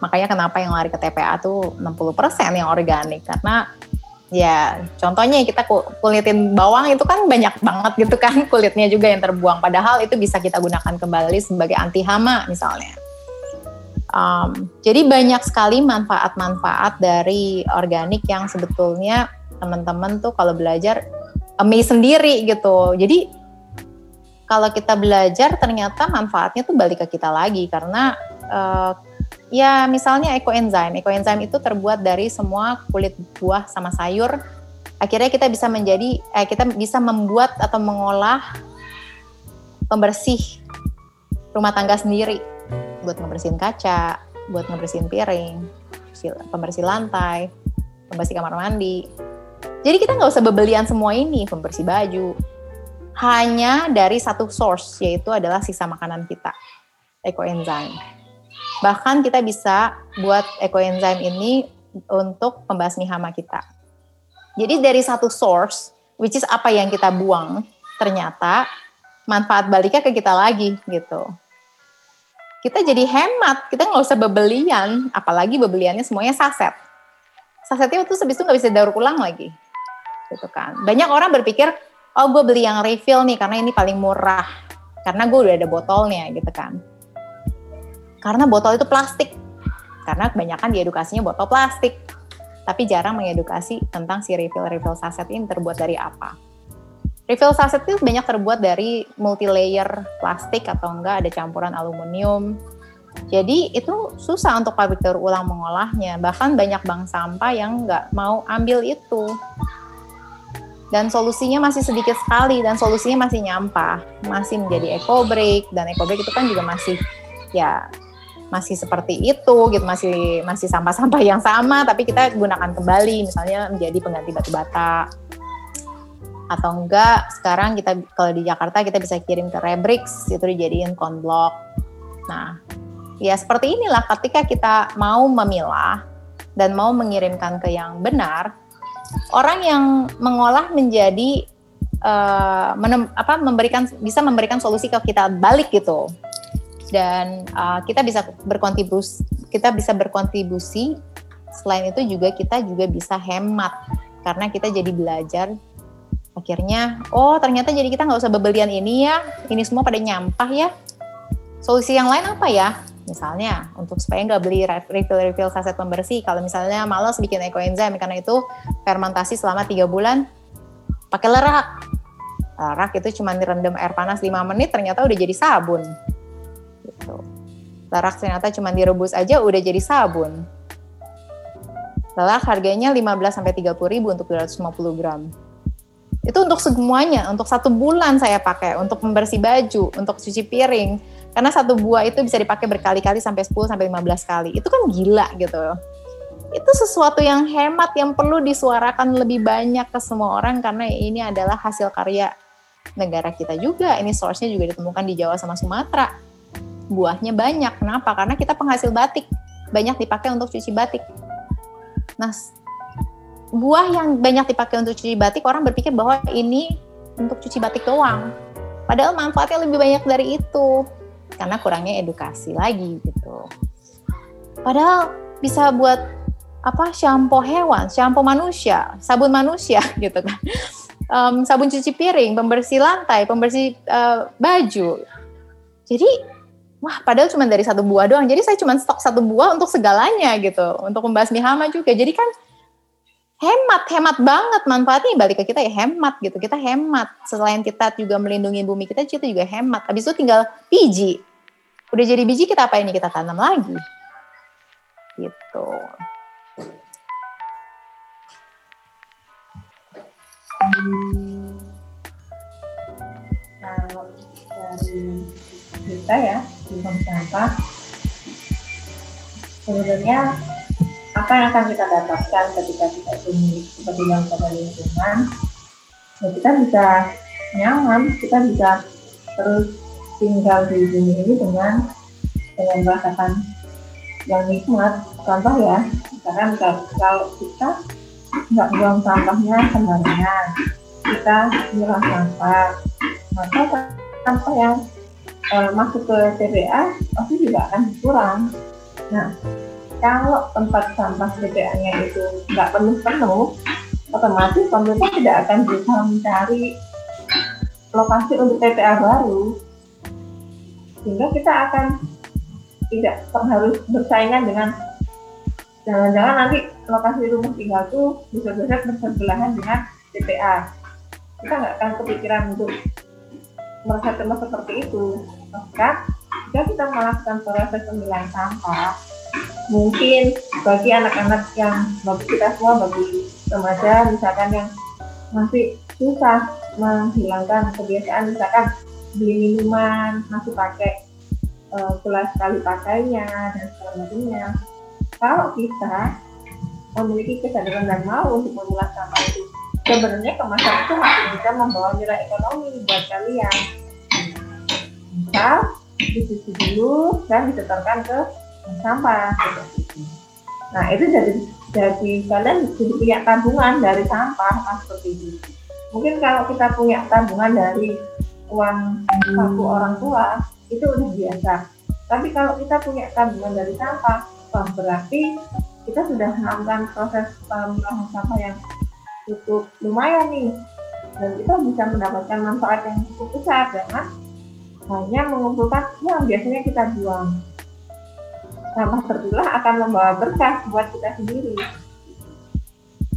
Makanya kenapa yang lari ke TPA tuh 60% yang organik karena ya contohnya kita kulitin bawang itu kan banyak banget gitu kan kulitnya juga yang terbuang padahal itu bisa kita gunakan kembali sebagai anti hama misalnya. Um, jadi banyak sekali manfaat-manfaat dari organik yang sebetulnya teman-teman tuh kalau belajar amazed sendiri gitu. Jadi kalau kita belajar ternyata manfaatnya tuh balik ke kita lagi karena uh, Ya, misalnya ekoenzim. Ekoenzim itu terbuat dari semua kulit buah sama sayur. Akhirnya kita bisa menjadi eh, kita bisa membuat atau mengolah pembersih rumah tangga sendiri buat ngebersihin kaca, buat ngebersihin piring, pembersih lantai, pembersih kamar mandi. Jadi kita nggak usah bebelian semua ini, pembersih baju. Hanya dari satu source, yaitu adalah sisa makanan kita, ekoenzim. Bahkan kita bisa buat ekoenzim ini untuk pembasmi hama kita. Jadi dari satu source, which is apa yang kita buang, ternyata manfaat baliknya ke kita lagi gitu. Kita jadi hemat, kita nggak usah bebelian, apalagi bebeliannya semuanya saset. Sasetnya itu habis itu nggak bisa daur ulang lagi, gitu kan. Banyak orang berpikir, oh gue beli yang refill nih karena ini paling murah, karena gue udah ada botolnya gitu kan. Karena botol itu plastik, karena kebanyakan di edukasinya botol plastik, tapi jarang mengedukasi tentang si refill-refill saset ini terbuat dari apa. Refill saset itu banyak terbuat dari multi layer plastik atau enggak ada campuran aluminium. Jadi itu susah untuk pabrik daur ulang mengolahnya. Bahkan banyak bank sampah yang nggak mau ambil itu. Dan solusinya masih sedikit sekali dan solusinya masih nyampah, masih menjadi eco break dan eco break itu kan juga masih ya masih seperti itu gitu masih masih sampah-sampah yang sama tapi kita gunakan kembali misalnya menjadi pengganti batu bata atau enggak sekarang kita kalau di Jakarta kita bisa kirim ke Rebrix itu dijadiin konblok. Nah, ya seperti inilah ketika kita mau memilah dan mau mengirimkan ke yang benar, orang yang mengolah menjadi uh, menem, apa memberikan bisa memberikan solusi ke kita balik gitu. Dan uh, kita bisa berkontribusi kita bisa berkontribusi. Selain itu juga kita juga bisa hemat karena kita jadi belajar. Akhirnya oh ternyata jadi kita nggak usah bebelian ini ya. Ini semua pada nyampah ya. Solusi yang lain apa ya? Misalnya untuk supaya nggak beli refill refill saset pembersih. Kalau misalnya malas bikin ekoenzim karena itu fermentasi selama tiga bulan pakai lerak. Lerak itu cuma direndam air panas 5 menit ternyata udah jadi sabun gitu lerak ternyata cuma direbus aja udah jadi sabun lerak harganya 15 sampai 30 ribu untuk 250 gram itu untuk semuanya, untuk satu bulan saya pakai, untuk membersih baju, untuk cuci piring. Karena satu buah itu bisa dipakai berkali-kali sampai 10 sampai 15 kali. Itu kan gila gitu. Itu sesuatu yang hemat yang perlu disuarakan lebih banyak ke semua orang karena ini adalah hasil karya negara kita juga. Ini source-nya juga ditemukan di Jawa sama Sumatera. Buahnya banyak. Kenapa? Karena kita penghasil batik. Banyak dipakai untuk cuci batik. Nah, buah yang banyak dipakai untuk cuci batik orang berpikir bahwa ini untuk cuci batik doang. Padahal manfaatnya lebih banyak dari itu karena kurangnya edukasi lagi gitu. Padahal bisa buat apa shampoo hewan, shampoo manusia, sabun manusia gitu kan. Um, sabun cuci piring, pembersih lantai, pembersih uh, baju. Jadi wah padahal cuma dari satu buah doang. Jadi saya cuma stok satu buah untuk segalanya gitu, untuk membasmi hama juga. Jadi kan hemat hemat banget manfaatnya. Balik ke kita ya hemat gitu. Kita hemat. Selain kita juga melindungi bumi kita kita juga hemat. Habis itu tinggal biji. Udah jadi biji kita apa ini? Kita tanam lagi. Gitu. Kalau dari kita ya di sampah sebenarnya apa yang akan kita dapatkan ketika kita itu peduli pada lingkungan ya kita bisa nyaman kita bisa terus tinggal di bumi ini dengan dengan merasakan yang nikmat. Contoh ya karena kalau kita nggak buang sampahnya sembarangan kita milah sampah maka sampah yang uh, masuk ke TPA pasti juga akan berkurang nah kalau tempat sampah TPA-nya itu nggak penuh-penuh, otomatis pemerintah tidak akan berusaha mencari lokasi untuk TPA baru, sehingga kita akan tidak harus bersaingan dengan jangan-jangan nanti lokasi rumah tinggal itu bisa-bisa bersebelahan dengan TPA. Kita nggak akan kepikiran untuk merasa cemas seperti itu. Maka jika kita melakukan proses pemilahan sampah, mungkin bagi anak-anak yang bagi kita semua bagi remaja misalkan yang masih susah menghilangkan kebiasaan misalkan beli minuman masih pakai uh, gelas sekali pakainya dan sebagainya kalau kita memiliki kesadaran dan mau untuk memilah sampah itu sebenarnya kemasan itu masih bisa membawa nilai ekonomi buat kalian misal dicuci dulu dan disetorkan ke sampah Nah itu jadi jadi kalian jadi punya tabungan dari sampah pas seperti itu. Mungkin kalau kita punya tabungan dari uang saku orang tua itu udah biasa. Tapi kalau kita punya tabungan dari sampah, wah berarti kita sudah melakukan proses pemilahan sampah yang cukup lumayan nih dan kita bisa mendapatkan manfaat yang cukup besar dengan hanya mengumpulkan uang biasanya kita buang sampah terpilah akan membawa berkah buat kita sendiri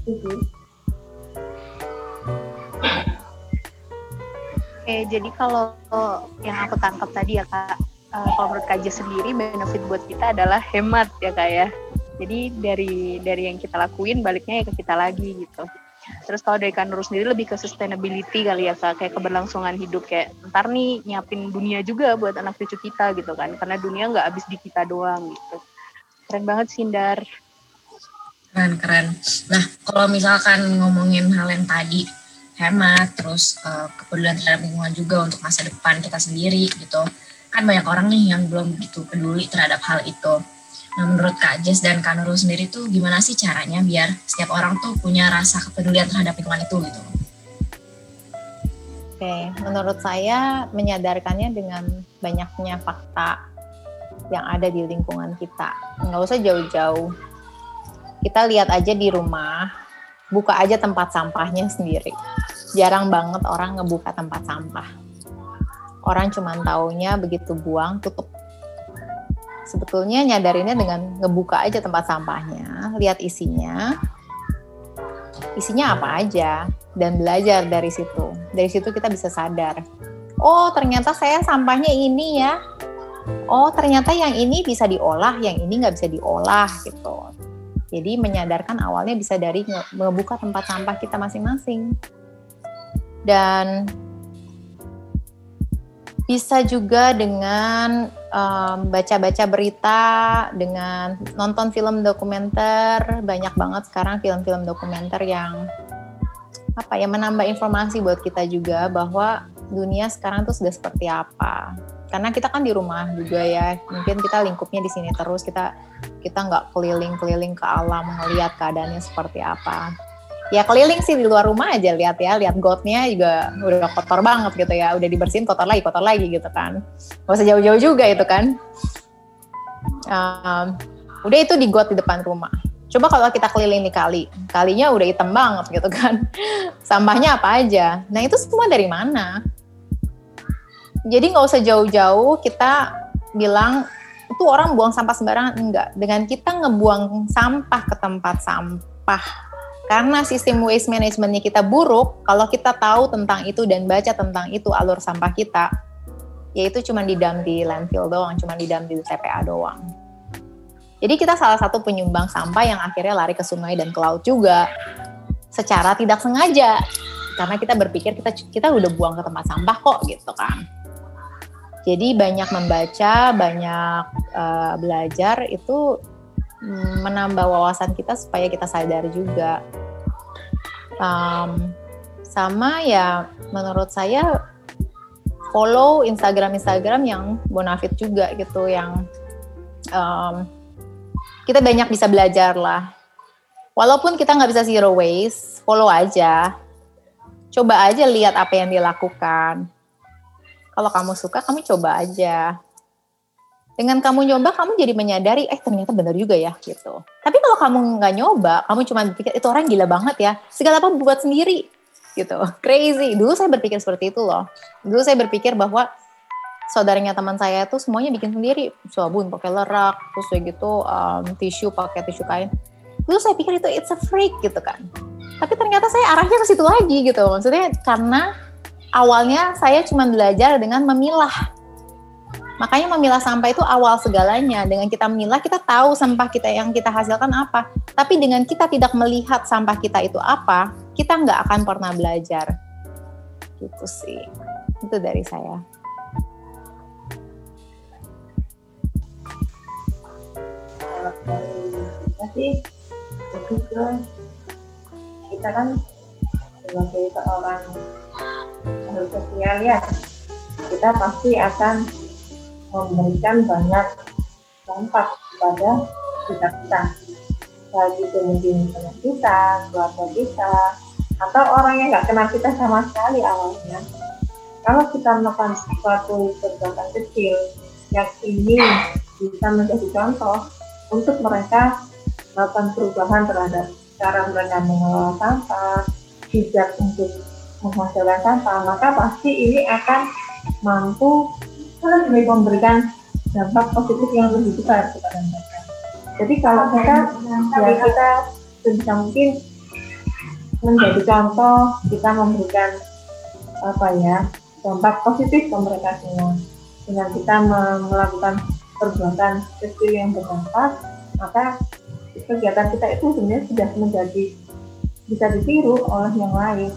itu Oke, jadi kalau yang aku tangkap tadi ya kak, uh, kalau menurut Kak sendiri benefit buat kita adalah hemat ya kak ya. Jadi dari dari yang kita lakuin baliknya ya ke kita lagi gitu. Terus kalau dari Kanur sendiri lebih ke sustainability kali ya kak, kayak keberlangsungan hidup kayak ntar nih nyiapin dunia juga buat anak cucu kita gitu kan, karena dunia nggak habis di kita doang gitu. Keren banget Sindar. Keren keren. Nah kalau misalkan ngomongin hal yang tadi hemat, terus uh, kepedulian terhadap lingkungan juga untuk masa depan kita sendiri gitu, kan banyak orang nih yang belum begitu peduli terhadap hal itu Nah, menurut Kak Jess dan Kak Nurul sendiri tuh gimana sih caranya biar setiap orang tuh punya rasa kepedulian terhadap lingkungan itu gitu? Oke, menurut saya menyadarkannya dengan banyaknya fakta yang ada di lingkungan kita. Nggak usah jauh-jauh. Kita lihat aja di rumah, buka aja tempat sampahnya sendiri. Jarang banget orang ngebuka tempat sampah. Orang cuma taunya begitu buang, tutup sebetulnya nyadarinnya dengan ngebuka aja tempat sampahnya, lihat isinya, isinya apa aja, dan belajar dari situ. Dari situ kita bisa sadar, oh ternyata saya sampahnya ini ya, oh ternyata yang ini bisa diolah, yang ini nggak bisa diolah gitu. Jadi menyadarkan awalnya bisa dari ngebuka tempat sampah kita masing-masing. Dan bisa juga dengan um, baca-baca berita, dengan nonton film dokumenter. Banyak banget sekarang film-film dokumenter yang apa ya menambah informasi buat kita juga bahwa dunia sekarang tuh sudah seperti apa. Karena kita kan di rumah juga ya, mungkin kita lingkupnya di sini terus kita kita nggak keliling-keliling ke alam melihat keadaannya seperti apa ya keliling sih di luar rumah aja lihat ya lihat gotnya juga udah kotor banget gitu ya. Udah dibersihin kotor lagi kotor lagi gitu kan. Gak usah jauh-jauh juga itu kan. Um, udah itu di got di depan rumah. Coba kalau kita keliling di kali kalinya udah hitam banget gitu kan. Sampahnya apa aja? Nah itu semua dari mana? Jadi nggak usah jauh-jauh kita bilang itu orang buang sampah sembarangan. Enggak. Dengan kita ngebuang sampah ke tempat sampah karena sistem waste managementnya kita buruk, kalau kita tahu tentang itu dan baca tentang itu alur sampah kita, yaitu cuma didam di landfill doang, cuma didam di TPA doang. Jadi kita salah satu penyumbang sampah yang akhirnya lari ke sungai dan ke laut juga, secara tidak sengaja, karena kita berpikir kita kita udah buang ke tempat sampah kok gitu kan. Jadi banyak membaca, banyak uh, belajar itu menambah wawasan kita supaya kita sadar juga. Um, sama ya menurut saya follow Instagram Instagram yang bonafit juga gitu yang um, kita banyak bisa belajar lah. Walaupun kita nggak bisa zero waste follow aja. Coba aja lihat apa yang dilakukan. Kalau kamu suka kamu coba aja dengan kamu nyoba kamu jadi menyadari eh ternyata benar juga ya gitu. Tapi kalau kamu nggak nyoba kamu cuma berpikir itu orang gila banget ya segala apa buat sendiri gitu. Crazy. Dulu saya berpikir seperti itu loh. Dulu saya berpikir bahwa saudaranya teman saya itu semuanya bikin sendiri. Sabun pakai lerak terus kayak gitu um, tisu pakai tisu kain. Dulu saya pikir itu it's a freak gitu kan. Tapi ternyata saya arahnya ke situ lagi gitu. Maksudnya karena awalnya saya cuma belajar dengan memilah Makanya memilah sampah itu awal segalanya. Dengan kita memilah, kita tahu sampah kita yang kita hasilkan apa. Tapi dengan kita tidak melihat sampah kita itu apa, kita nggak akan pernah belajar. Gitu sih. Itu dari saya. Kita kan sebagai seorang sosial ya, kita pasti akan memberikan banyak dampak kepada kita kita. baik itu mungkin teman kita, keluarga kita, atau orang yang nggak kenal kita sama sekali awalnya. Kalau kita melakukan suatu perbuatan kecil yang ini bisa menjadi contoh untuk mereka melakukan perubahan terhadap cara mereka mengelola sampah, bijak untuk menghasilkan sampah, maka pasti ini akan mampu memberikan dampak positif yang lebih besar kepada mereka. Jadi kalau kita ya kita sebisa mungkin menjadi contoh, kita memberikan apa ya dampak positif ke mereka semua dengan kita melakukan perbuatan kecil yang berdampak, maka kegiatan kita itu sebenarnya sudah menjadi bisa ditiru oleh yang lain.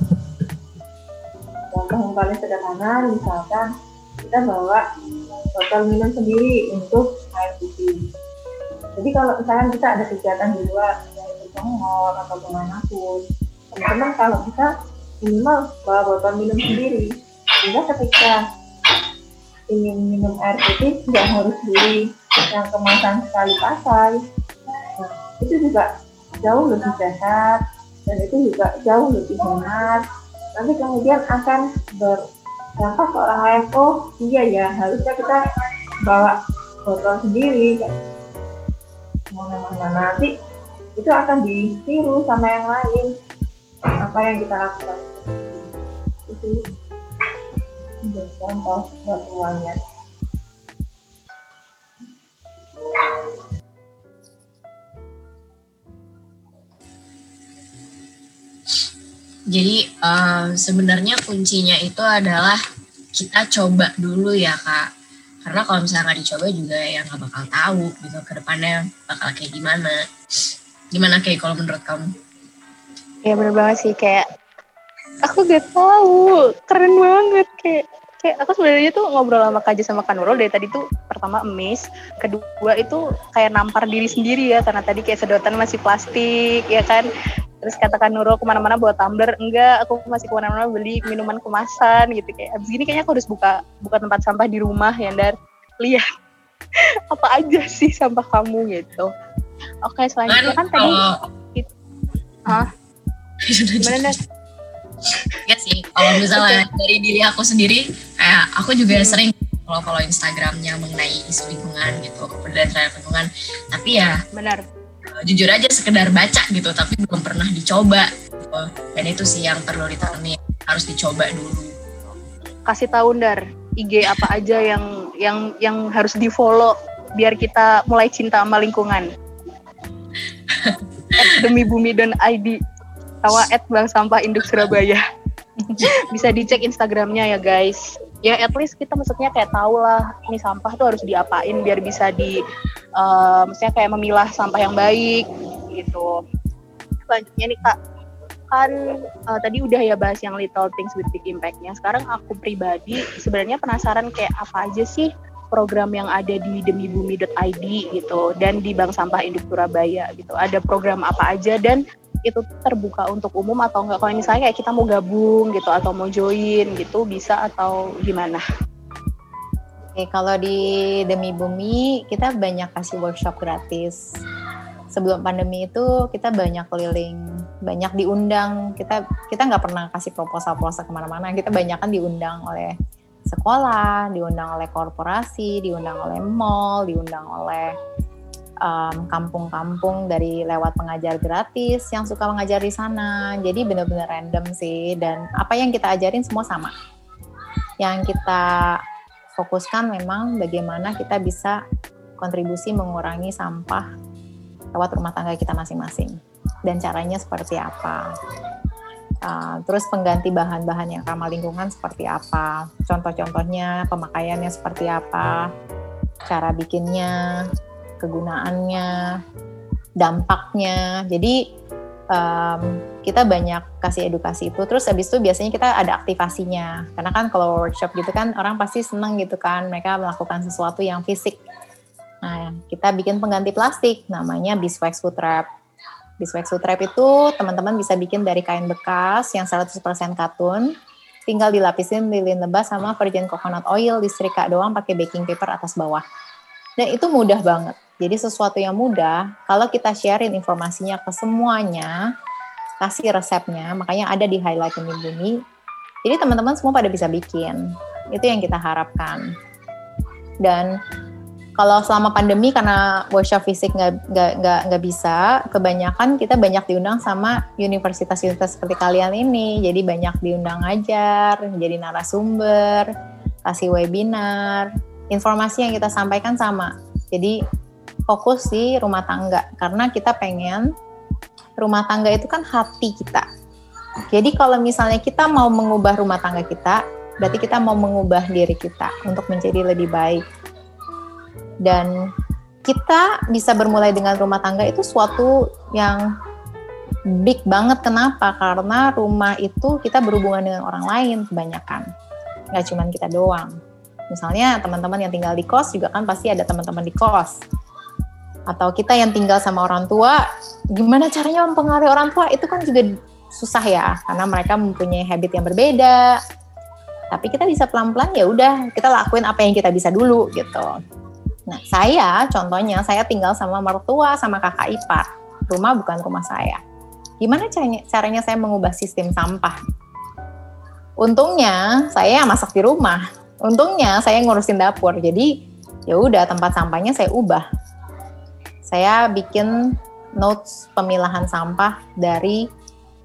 Contoh yang paling sederhana, misalkan kita bawa botol minum sendiri untuk air putih. Jadi kalau misalkan kita ada kegiatan di luar, ke mall atau ke mana pun, teman-teman kalau bisa minimal bawa botol minum sendiri. Sehingga ketika ingin minum air putih tidak harus beli yang kemasan sekali pakai. Nah, itu juga jauh lebih sehat dan itu juga jauh lebih hemat. Nanti kemudian akan ber dampak ke orang lain oh iya ya harusnya kita bawa botol sendiri mana nanti itu akan ditiru sama yang lain. Apa yang kita lakukan? Itu contoh buat semuanya Jadi uh, sebenarnya kuncinya itu adalah kita coba dulu ya kak. Karena kalau misalnya nggak dicoba juga ya nggak bakal tahu gitu ke depannya bakal kayak gimana. Gimana kayak kalau menurut kamu? Ya bener banget sih kayak aku gak tahu keren banget kayak kayak aku sebenarnya tuh ngobrol sama Kaja sama Kanurul dari tadi tuh pertama emis, kedua itu kayak nampar diri sendiri ya karena tadi kayak sedotan masih plastik ya kan terus katakan Nurul ke mana-mana bawa tumbler. Enggak aku masih ke mana-mana beli minuman kemasan gitu. Kayak abis ini kayaknya aku harus buka buka tempat sampah di rumah ya dar lihat apa aja sih sampah kamu gitu. Oke selanjutnya kan tadi it, hah? Gimana dar ya sih kalau misalnya okay. dari diri aku sendiri kayak aku juga hmm. sering kalau follow Instagramnya mengenai isu lingkungan gitu kepedulian lingkungan. Tapi ya benar jujur aja sekedar baca gitu tapi belum pernah dicoba. Gitu. dan itu sih yang perlu ditanami harus dicoba dulu. Kasih tahu dar IG apa aja yang yang yang harus di follow biar kita mulai cinta sama lingkungan? Demi bumi dan ID sama at Bang Sampah Induk Surabaya. Bisa dicek Instagramnya ya guys ya at least kita maksudnya kayak tahu lah ini sampah tuh harus diapain biar bisa di uh, maksudnya kayak memilah sampah yang baik gitu. Selanjutnya nih kak. Kan uh, tadi udah ya bahas yang little things with big impactnya. Sekarang aku pribadi sebenarnya penasaran kayak apa aja sih program yang ada di demibumi.id gitu dan di Bank Sampah Induk Surabaya gitu. Ada program apa aja dan itu terbuka untuk umum atau enggak kalau misalnya kayak kita mau gabung gitu atau mau join gitu bisa atau gimana Oke, kalau di Demi Bumi kita banyak kasih workshop gratis. Sebelum pandemi itu kita banyak keliling, banyak diundang. Kita kita nggak pernah kasih proposal-proposal ke mana-mana. Kita banyak kan diundang oleh sekolah, diundang oleh korporasi, diundang oleh mall, diundang oleh kampung-kampung um, dari lewat pengajar gratis yang suka mengajar di sana. Jadi benar-benar random sih. Dan apa yang kita ajarin semua sama. Yang kita fokuskan memang bagaimana kita bisa kontribusi mengurangi sampah lewat rumah tangga kita masing-masing dan caranya seperti apa. Uh, terus pengganti bahan-bahan yang ramah lingkungan seperti apa, contoh-contohnya pemakaiannya seperti apa, cara bikinnya, kegunaannya, dampaknya. Jadi um, kita banyak kasih edukasi itu. Terus habis itu biasanya kita ada aktivasinya. Karena kan kalau workshop gitu kan orang pasti seneng gitu kan mereka melakukan sesuatu yang fisik. Nah, kita bikin pengganti plastik namanya Beeswax Food Wrap. Beeswax Food Wrap itu teman-teman bisa bikin dari kain bekas yang 100% katun. Tinggal dilapisin lilin lebah sama virgin coconut oil, disetrika doang pakai baking paper atas bawah. Dan itu mudah banget Jadi sesuatu yang mudah, kalau kita sharein informasinya ke semuanya, kasih resepnya, makanya ada di highlight ini bumi. Jadi teman-teman semua pada bisa bikin. Itu yang kita harapkan. Dan kalau selama pandemi karena workshop fisik nggak bisa, kebanyakan kita banyak diundang sama universitas-universitas seperti kalian ini. Jadi banyak diundang ngajar, jadi narasumber, kasih webinar, informasi yang kita sampaikan sama. Jadi fokus di rumah tangga karena kita pengen rumah tangga itu kan hati kita. Jadi kalau misalnya kita mau mengubah rumah tangga kita, berarti kita mau mengubah diri kita untuk menjadi lebih baik. Dan kita bisa bermulai dengan rumah tangga itu suatu yang big banget. Kenapa? Karena rumah itu kita berhubungan dengan orang lain kebanyakan. Nggak cuma kita doang. Misalnya teman-teman yang tinggal di kos juga kan pasti ada teman-teman di kos atau kita yang tinggal sama orang tua, gimana caranya mempengaruhi orang tua itu kan juga susah ya, karena mereka mempunyai habit yang berbeda. Tapi kita bisa pelan-pelan ya udah kita lakuin apa yang kita bisa dulu gitu. Nah saya contohnya saya tinggal sama mertua sama kakak ipar, rumah bukan rumah saya. Gimana caranya, caranya saya mengubah sistem sampah? Untungnya saya masak di rumah, untungnya saya ngurusin dapur, jadi ya udah tempat sampahnya saya ubah saya bikin notes pemilahan sampah dari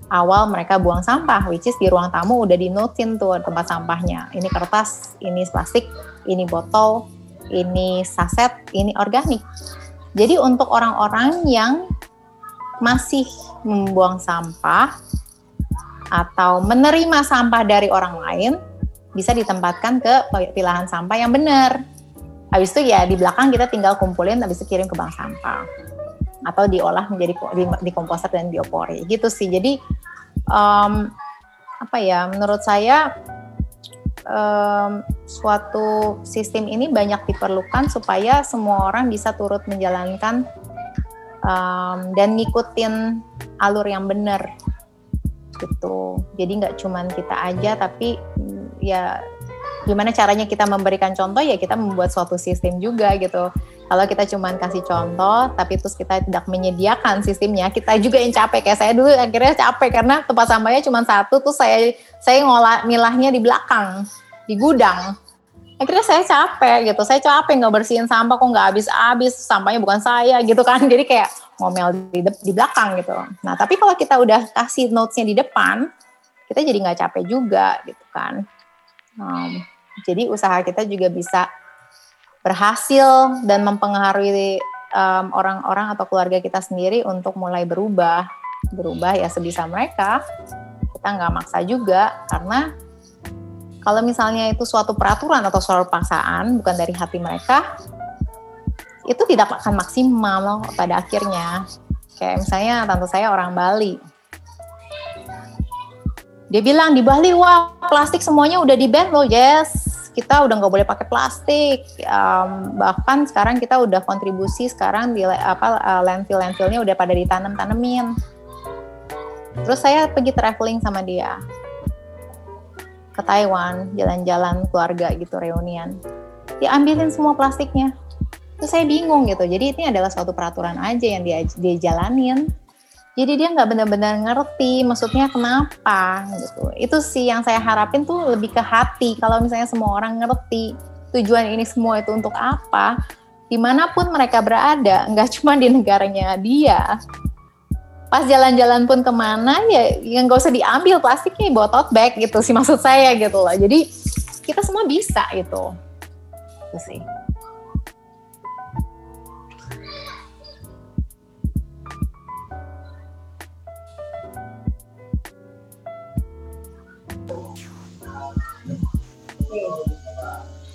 awal mereka buang sampah, which is di ruang tamu udah di notein tuh tempat sampahnya. Ini kertas, ini plastik, ini botol, ini saset, ini organik. Jadi untuk orang-orang yang masih membuang sampah atau menerima sampah dari orang lain, bisa ditempatkan ke pilahan sampah yang benar Habis itu ya di belakang kita tinggal kumpulin, habis itu kirim ke bank sampah atau diolah menjadi di, di komposter dan biopori gitu sih. Jadi um, apa ya? Menurut saya um, suatu sistem ini banyak diperlukan supaya semua orang bisa turut menjalankan um, dan ngikutin alur yang benar gitu. Jadi nggak cuman kita aja, tapi ya gimana caranya kita memberikan contoh ya kita membuat suatu sistem juga gitu. Kalau kita cuma kasih contoh tapi terus kita tidak menyediakan sistemnya kita juga yang capek. Kayak saya dulu akhirnya capek karena tempat sampahnya cuma satu tuh saya saya ngolah milahnya di belakang di gudang. Akhirnya saya capek gitu saya capek nggak bersihin sampah kok nggak habis-habis sampahnya bukan saya gitu kan. Jadi kayak ngomel di, di belakang gitu. Nah tapi kalau kita udah kasih notesnya di depan kita jadi nggak capek juga gitu kan. Um, jadi usaha kita juga bisa berhasil dan mempengaruhi orang-orang um, atau keluarga kita sendiri untuk mulai berubah. Berubah ya sebisa mereka. Kita nggak maksa juga karena kalau misalnya itu suatu peraturan atau suatu paksaan bukan dari hati mereka, itu tidak akan maksimal loh pada akhirnya. Kayak misalnya tante saya orang Bali, dia bilang di Bali wah plastik semuanya udah di ban loh yes kita udah nggak boleh pakai plastik um, bahkan sekarang kita udah kontribusi sekarang di apa uh, landfill landfillnya udah pada ditanam tanemin terus saya pergi traveling sama dia ke Taiwan jalan-jalan keluarga gitu reunian. Dia ambilin semua plastiknya. Terus saya bingung gitu. Jadi ini adalah suatu peraturan aja yang dia dia jalanin jadi dia nggak benar-benar ngerti maksudnya kenapa gitu. Itu sih yang saya harapin tuh lebih ke hati. Kalau misalnya semua orang ngerti tujuan ini semua itu untuk apa di mana pun mereka berada nggak cuma di negaranya dia. Pas jalan-jalan pun ke mana ya yang nggak usah diambil plastiknya bawa tote bag gitu sih maksud saya gitu loh. Jadi kita semua bisa itu itu sih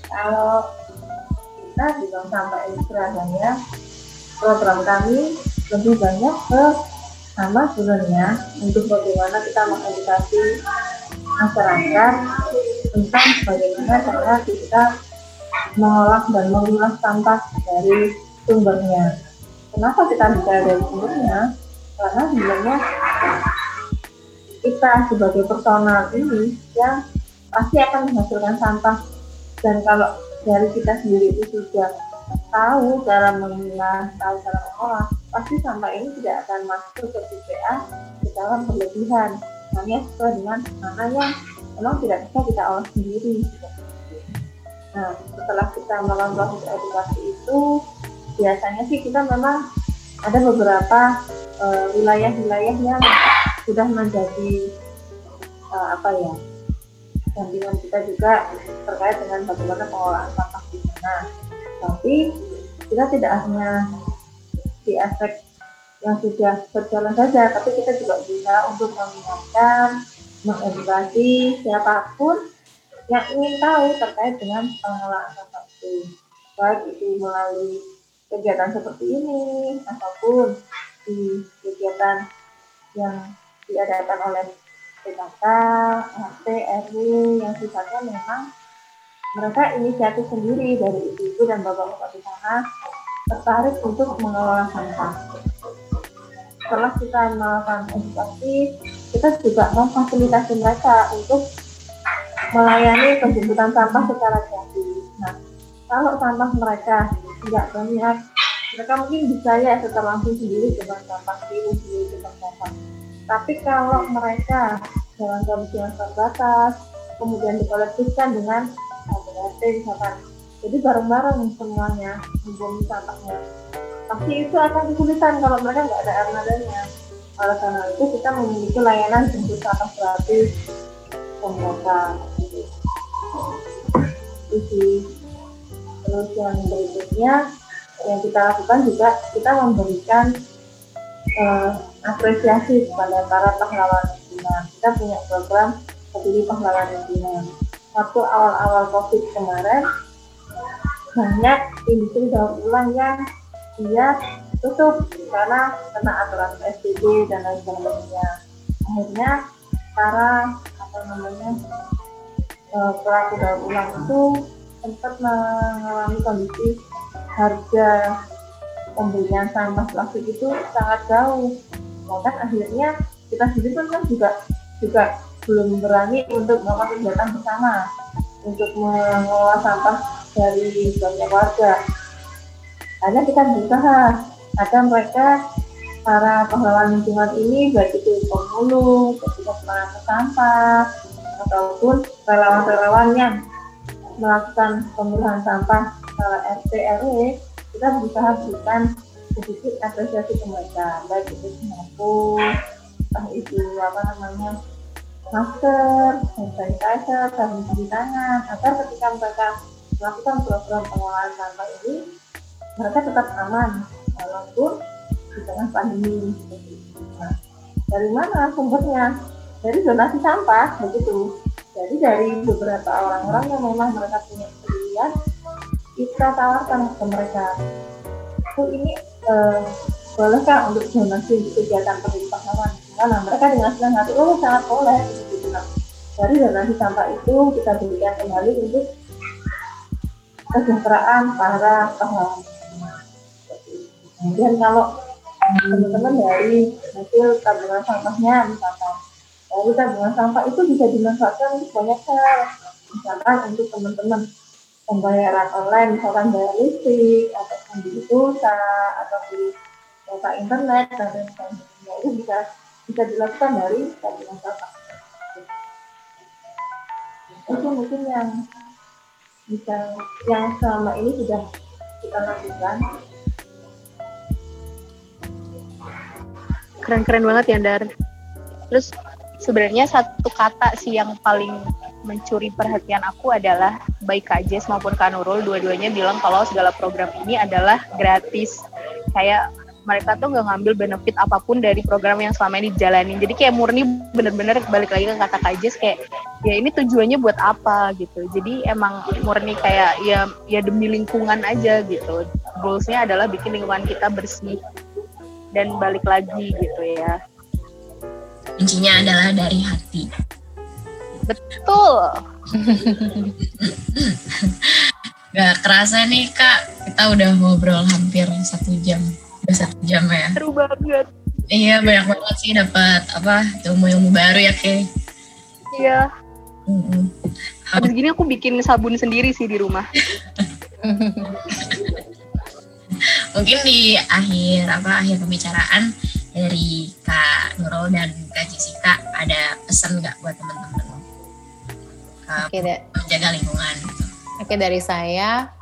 kalau kita di Bank Sampah Surabaya program kami lebih banyak ke sama sebenarnya untuk bagaimana kita mengedukasi masyarakat tentang bagaimana cara kita mengolah dan mengolah sampah dari sumbernya. Kenapa kita bicara dari sumbernya? Karena sebenarnya kita sebagai personal ini yang pasti akan menghasilkan sampah dan kalau dari kita sendiri itu sudah tahu cara memilah, tahu cara mengolah, pasti sampah ini tidak akan masuk ke TPA ke dalam berlebihan. Hanya sesuai dengan mana memang tidak bisa kita olah sendiri. Nah, setelah kita melakukan proses edukasi itu, biasanya sih kita memang ada beberapa eh, wilayah-wilayah uh, yang sudah menjadi uh, apa ya dampingan kita juga terkait dengan bagaimana pengolahan sampah di sana. Tapi kita tidak hanya di aspek yang sudah berjalan saja, tapi kita juga bisa untuk mengingatkan, mengedukasi siapa pun yang ingin tahu terkait dengan pengelolaan sampah itu. Baik itu melalui kegiatan seperti ini ataupun di kegiatan yang diadakan oleh PKK, RT, RW yang sifatnya memang mereka inisiatif sendiri dari ibu-ibu dan bapak-bapak di sana tertarik untuk mengelola sampah. Setelah kita melakukan edukasi, kita juga memfasilitasi mereka untuk melayani penjemputan sampah secara gratis. Nah, kalau sampah mereka tidak banyak, mereka mungkin bisa ya setelah langsung sendiri ke bank sampah, ke bank sampah tapi kalau mereka dalam kondisi yang terbatas, kemudian dikolektifkan dengan RT misalkan, jadi bareng-bareng semuanya membuang sampahnya. Pasti itu akan kesulitan kalau mereka nggak ada air nadanya. Oleh karena itu kita memiliki layanan jemput sampah gratis pemerintah. Itu Terus yang berikutnya yang kita lakukan juga kita memberikan uh, apresiasi kepada para pahlawan lingkungan. Kita punya program peduli pahlawan lingkungan. Waktu awal-awal COVID kemarin, banyak industri daur ulang yang dia tutup karena kena aturan PSBB dan lain sebagainya. Akhirnya para apa namanya eh, pelaku daur ulang itu sempat mengalami kondisi harga pembelian sampah plastik itu sangat jauh bahkan akhirnya kita sendiri pun kan juga juga belum berani untuk melakukan kegiatan bersama untuk mengelola sampah dari banyak warga. Hanya kita berusaha agar mereka para pahlawan lingkungan ini baik itu pemulung, petugas pengangkut sampah, ataupun relawan-relawan yang melakukan pemilihan sampah RT RW kita berusaha berikan sedikit apresiasi ke mereka baik itu sembako entah itu apa namanya masker, sanitizer, sabun cuci tangan agar ketika mereka melakukan program pengolahan sampah ini mereka tetap aman walaupun di tengah pandemi nah, dari mana sumbernya? Dari donasi sampah begitu. Jadi dari beberapa orang-orang yang memang mereka punya kepedulian kita tawarkan ke mereka oh ini uh, bolehkah untuk donasi untuk kegiatan Karena mereka dengan senang hati oh sangat boleh gitu nah dari donasi sampah itu kita berikan kembali untuk kesejahteraan para pahlawan. Kemudian kalau teman-teman dari hasil tabungan sampahnya misalkan dari tabungan sampah itu bisa dimanfaatkan untuk banyak hal misalkan untuk teman-teman pembayaran online misalkan bayar listrik atau di pulsa atau di kuota internet dan lain sebagainya. Itu bisa bisa dilakukan dari tabungan sampah itu mungkin yang bisa yang selama ini sudah kita lakukan. Keren-keren banget ya Dar. Terus sebenarnya satu kata sih yang paling mencuri perhatian aku adalah baik Kak Jess maupun Kak Nurul. Dua-duanya bilang kalau segala program ini adalah gratis. Kayak mereka tuh nggak ngambil benefit apa pun dari program yang selama ini dijalanin. Jadi kayak murni bener-bener balik lagi ke kata Kak Jess kayak ya ini tujuannya buat apa? gitu. Jadi emang murni kayak ya ya demi lingkungan aja gitu. Goalsnya adalah bikin lingkungan kita bersih dan balik lagi gitu ya. Kuncinya adalah dari hati betul Gak kerasa nih kak, kita udah ngobrol hampir satu jam, udah satu jam ya. Seru banget. Iya banyak banget sih dapat apa ilmu-ilmu baru ya kayak. Iya. Mm-hmm. Habis gini aku bikin sabun sendiri sih di rumah. mungkin di akhir apa akhir pembicaraan dari Kak Nurul dan Kak Jessica ada pesan nggak buat teman-teman uh, Oke, deh. menjaga lingkungan gitu. Oke dari saya.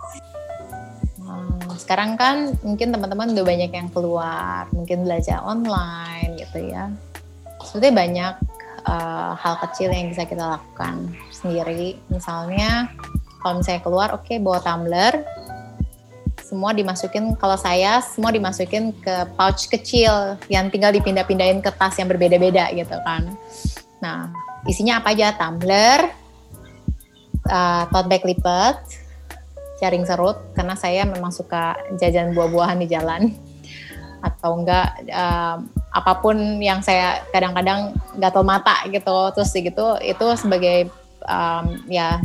hmm, Sekarang kan mungkin teman-teman udah banyak yang keluar, mungkin belajar online gitu ya. Sebetulnya banyak uh, hal kecil yang bisa kita lakukan sendiri. Misalnya kalau misalnya keluar, oke bawa tumbler, semua dimasukin kalau saya semua dimasukin ke pouch kecil yang tinggal dipindah-pindahin ke tas yang berbeda-beda gitu kan. Nah, isinya apa aja? Tumbler, uh, tote bag lipat, jaring serut karena saya memang suka jajan buah-buahan di jalan. Atau enggak um, apa pun yang saya kadang-kadang gatel mata gitu terus gitu itu sebagai um, ya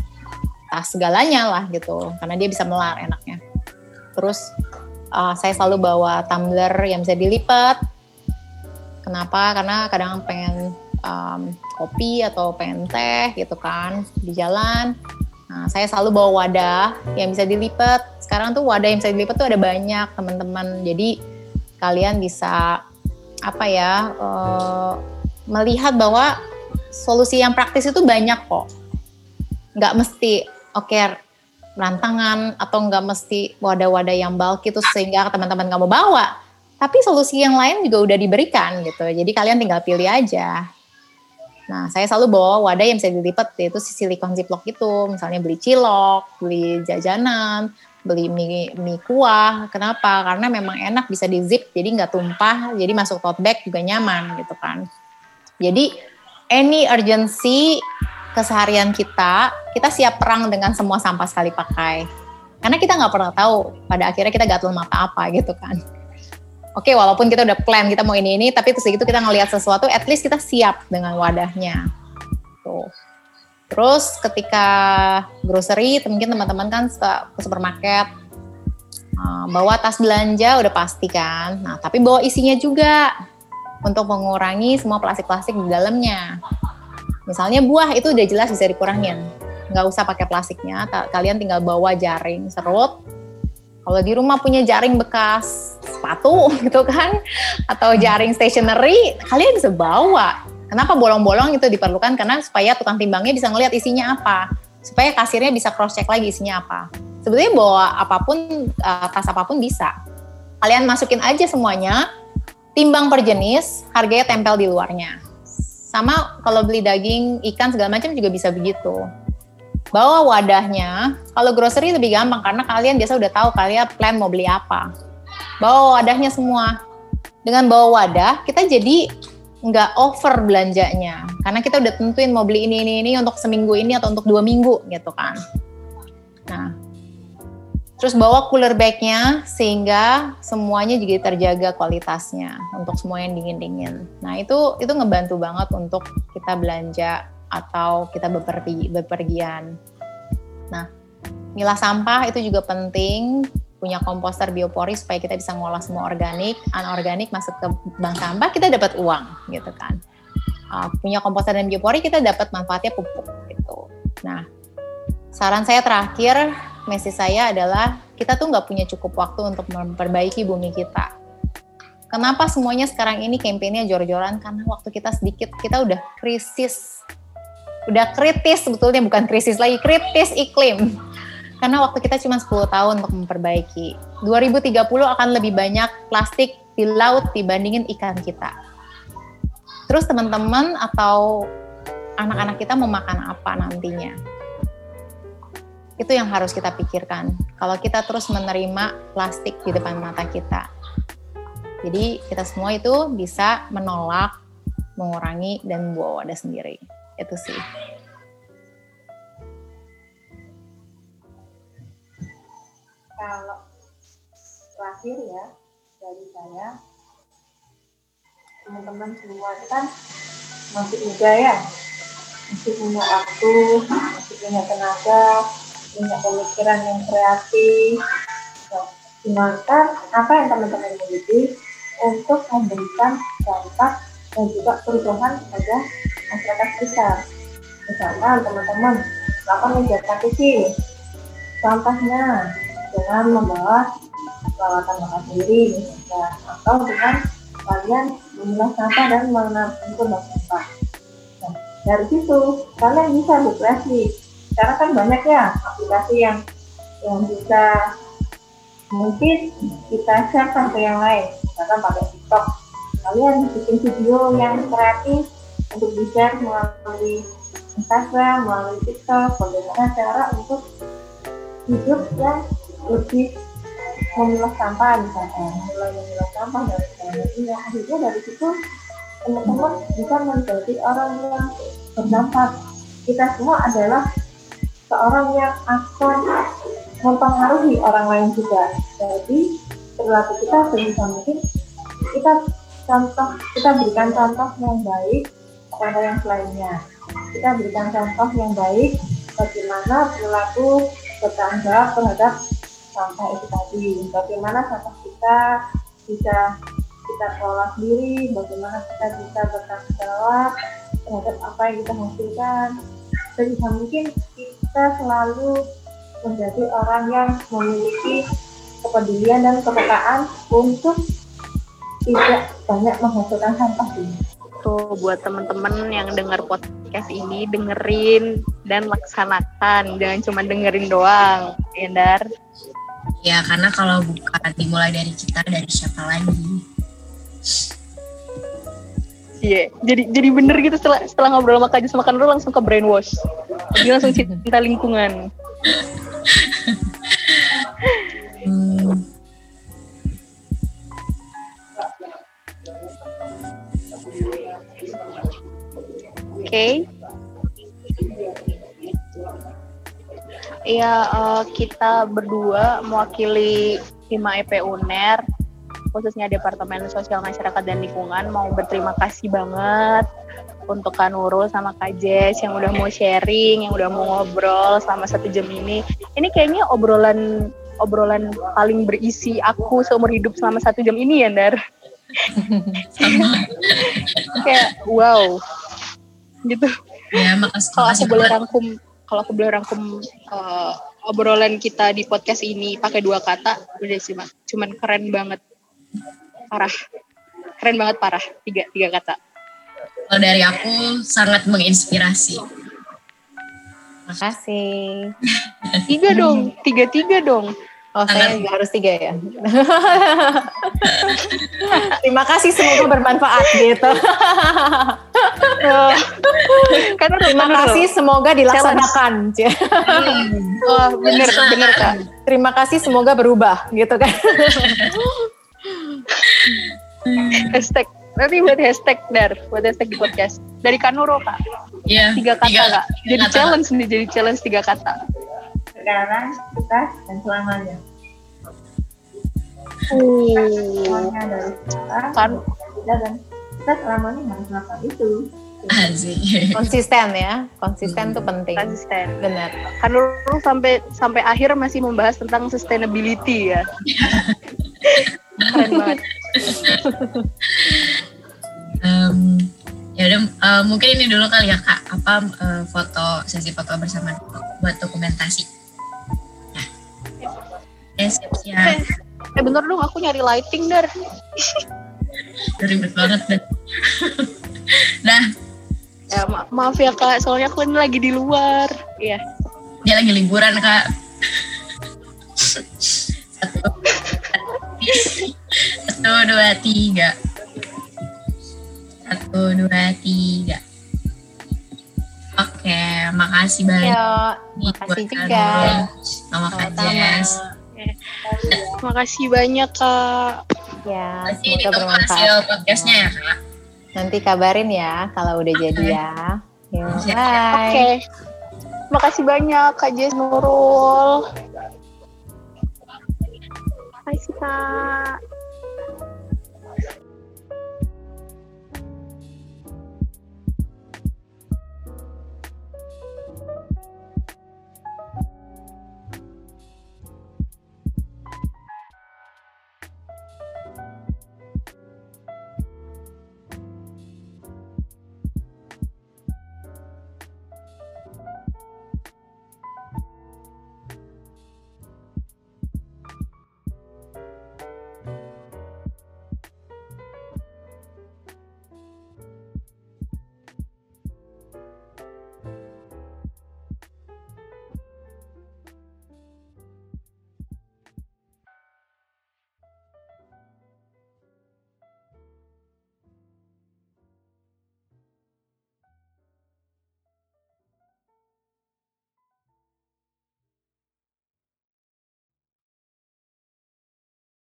tas segalanya lah gitu karena dia bisa melar enaknya. Terus uh, saya selalu bawa tumbler yang bisa dilipat. Kenapa? Karena kadang pengen um, kopi atau pengen teh gitu kan di jalan Nah, saya selalu bawa wadah yang bisa dilipat. Sekarang tuh wadah yang bisa dilipat tuh ada banyak teman-teman. Jadi kalian bisa apa ya uh, melihat bahwa solusi yang praktis itu banyak kok. Nggak mesti oke okay, rantangan atau nggak mesti wadah-wadah yang bulky itu sehingga teman-teman nggak mau bawa. Tapi solusi yang lain juga udah diberikan gitu. Jadi kalian tinggal pilih aja. Nah, saya selalu bawa wadah yang bisa dilipat yaitu si silikon ziplock itu. Misalnya beli cilok, beli jajanan, beli mie, mie kuah. Kenapa? Karena memang enak bisa di zip jadi nggak tumpah, jadi masuk tote bag juga nyaman gitu kan. Jadi any urgency keseharian kita, kita siap perang dengan semua sampah sekali pakai. Karena kita nggak pernah tahu pada akhirnya kita gatel mata apa gitu kan oke okay, walaupun kita udah plan kita mau ini ini tapi terus gitu kita ngelihat sesuatu at least kita siap dengan wadahnya. Tuh. Terus ketika grocery mungkin teman-teman kan ke supermarket uh, bawa tas belanja udah pasti kan? Nah tapi bawa isinya juga untuk mengurangi semua plastik-plastik di dalamnya. Misalnya buah itu udah jelas bisa dikurangin. Nggak usah pakai plastiknya kalian tinggal bawa jaring serut kalau di rumah punya jaring bekas sepatu gitu kan atau jaring stationery kalian bisa bawa. Kenapa bolong-bolong itu diperlukan? Karena supaya tukang timbangnya bisa ngelihat isinya apa. Supaya kasirnya bisa cross check lagi isinya apa. Sebetulnya bawa apa pun uh, tas apa pun bisa. Kalian masukin aja semuanya timbang per jenis harganya tempel di luarnya. Sama kalau beli daging ikan segala macam juga bisa begitu bawa wadahnya kalau grocery lebih gampang karena kalian biasa udah tahu kalian plan mau beli apa bawa wadahnya semua. Dengan bawa wadah, kita jadi nggak over belanjanya. Karena kita udah tentuin mau beli ini, ini, ini untuk seminggu ini atau untuk dua minggu gitu kan. Nah, terus bawa cooler bagnya sehingga semuanya juga terjaga kualitasnya untuk semua yang dingin-dingin. Nah, itu itu ngebantu banget untuk kita belanja atau kita bepergi, bepergian. Nah, milah sampah itu juga penting punya komposter biopori supaya kita bisa ngolah semua organik, anorganik masuk ke bank sampah, kita dapat uang gitu kan. Uh, punya komposter dan biopori kita dapat manfaatnya pupuk gitu. Nah, saran saya terakhir, message saya adalah kita tuh nggak punya cukup waktu untuk memperbaiki bumi kita. Kenapa semuanya sekarang ini kampanye jor-joran? Karena waktu kita sedikit, kita udah krisis. Udah kritis sebetulnya, bukan krisis lagi, kritis iklim karena waktu kita cuma 10 tahun untuk memperbaiki. 2030 akan lebih banyak plastik di laut dibandingin ikan kita. Terus teman-teman atau anak-anak kita mau makan apa nantinya? Itu yang harus kita pikirkan. Kalau kita terus menerima plastik di depan mata kita. Jadi kita semua itu bisa menolak, mengurangi, dan membawa wadah sendiri. Itu sih. kalau terakhir ya dari saya teman-teman semua itu kan masih muda ya masih punya waktu masih punya tenaga punya pemikiran yang kreatif nah, gunakan apa yang teman-teman miliki untuk memberikan dampak dan juga perubahan kepada masyarakat sekitar misalkan teman-teman melakukan kegiatan kecil contohnya dengan membawa perawatan makan sendiri atau dengan kalian memilah sampah dan bank sampah. Nah, dari situ kalian bisa berkreasi. Karena kan banyak ya aplikasi yang yang bisa mungkin kita share ke yang lain. Misalkan pakai TikTok, kalian bikin video yang kreatif untuk di share melalui Instagram, melalui TikTok, bagaimana cara untuk hidup yang lebih memilah sampah misalnya, mulai memilah sampah dari sebagainya. Akhirnya dari situ teman-teman bisa menjadi orang yang berdampak. Kita semua adalah seorang yang akan mempengaruhi orang lain juga. Jadi perilaku kita sebisa mungkin kita contoh kita berikan contoh yang baik kepada yang lainnya. Kita berikan contoh yang baik bagaimana perilaku bertanggung terhadap sampah itu tadi. Bagaimana sampah kita bisa kita kelola sendiri, bagaimana kita bisa bertanggung jawab terhadap apa yang kita hasilkan. Sebisa mungkin kita selalu menjadi orang yang memiliki kepedulian dan kepekaan untuk tidak banyak menghasilkan sampah ini. Tuh buat temen-temen yang dengar podcast ini dengerin dan laksanakan, jangan cuma dengerin doang, Endar. Ya karena kalau bukan dimulai dari kita dari siapa lagi? Iya, yeah. jadi jadi bener gitu setelah setelah ngobrol sama Kajus makan dulu langsung ke brainwash. Dia langsung cinta lingkungan. Okay. Iya, uh, kita berdua mewakili Hima EP UNER khususnya Departemen Sosial Masyarakat dan Lingkungan mau berterima kasih banget untuk Kak Nurul sama Kak Jess yang udah mau sharing, yang udah mau ngobrol selama satu jam ini. Ini kayaknya obrolan obrolan paling berisi aku seumur hidup selama satu jam ini ya, Dar. Kayak wow, gitu. Ya, makasih. Kalau aku boleh rangkum, kalau aku boleh rangkum uh, obrolan kita di podcast ini pakai dua kata, udah sih, Mas. Cuman keren banget. Parah. Keren banget parah. Tiga tiga kata. Kalau dari aku sangat menginspirasi. Makasih. Tiga dong. Tiga tiga dong Oh, saya juga harus tiga ya. Terima kasih semoga bermanfaat gitu. kan Terima kasih semoga dilaksanakan. oh, bener bener kak. Terima kasih semoga berubah gitu kan. hashtag nanti buat hashtag dar buat hashtag di podcast. Dari Kanuro kak. Iya tiga kata tiga, kak. Jadi challenge nih jadi challenge tiga kata sekarang kita dan selamanya. Semuanya dari kita. Kan. Kita dan kita selamanya harus melakukan itu. Asik. konsisten ya. Konsisten hmm. tuh penting. Konsisten. Benar. Kan lu sampai sampai akhir masih membahas tentang sustainability ya. Keren banget. Um, ya udah uh, mungkin ini dulu kali ya kak. Apa uh, foto sesi foto bersama buat dokumentasi eh, siap siap eh, bener dong aku nyari lighting dar. Ribet banget deh nah. Ya ma maaf ya kak soalnya aku ini lagi di luar. Iya. Dia lagi liburan kak. Satu satu dua tiga. Satu dua tiga. Oke makasih banyak Yo, makasih juga. sama Kak Jess makasih banyak kak. Ya semoga bermanfaat. hasil podcastnya ya kak. Nanti kabarin ya kalau udah jadi ya. Yo, bye. Oke. Okay. makasih banyak Kak Jess Nurul. Makasih Kak.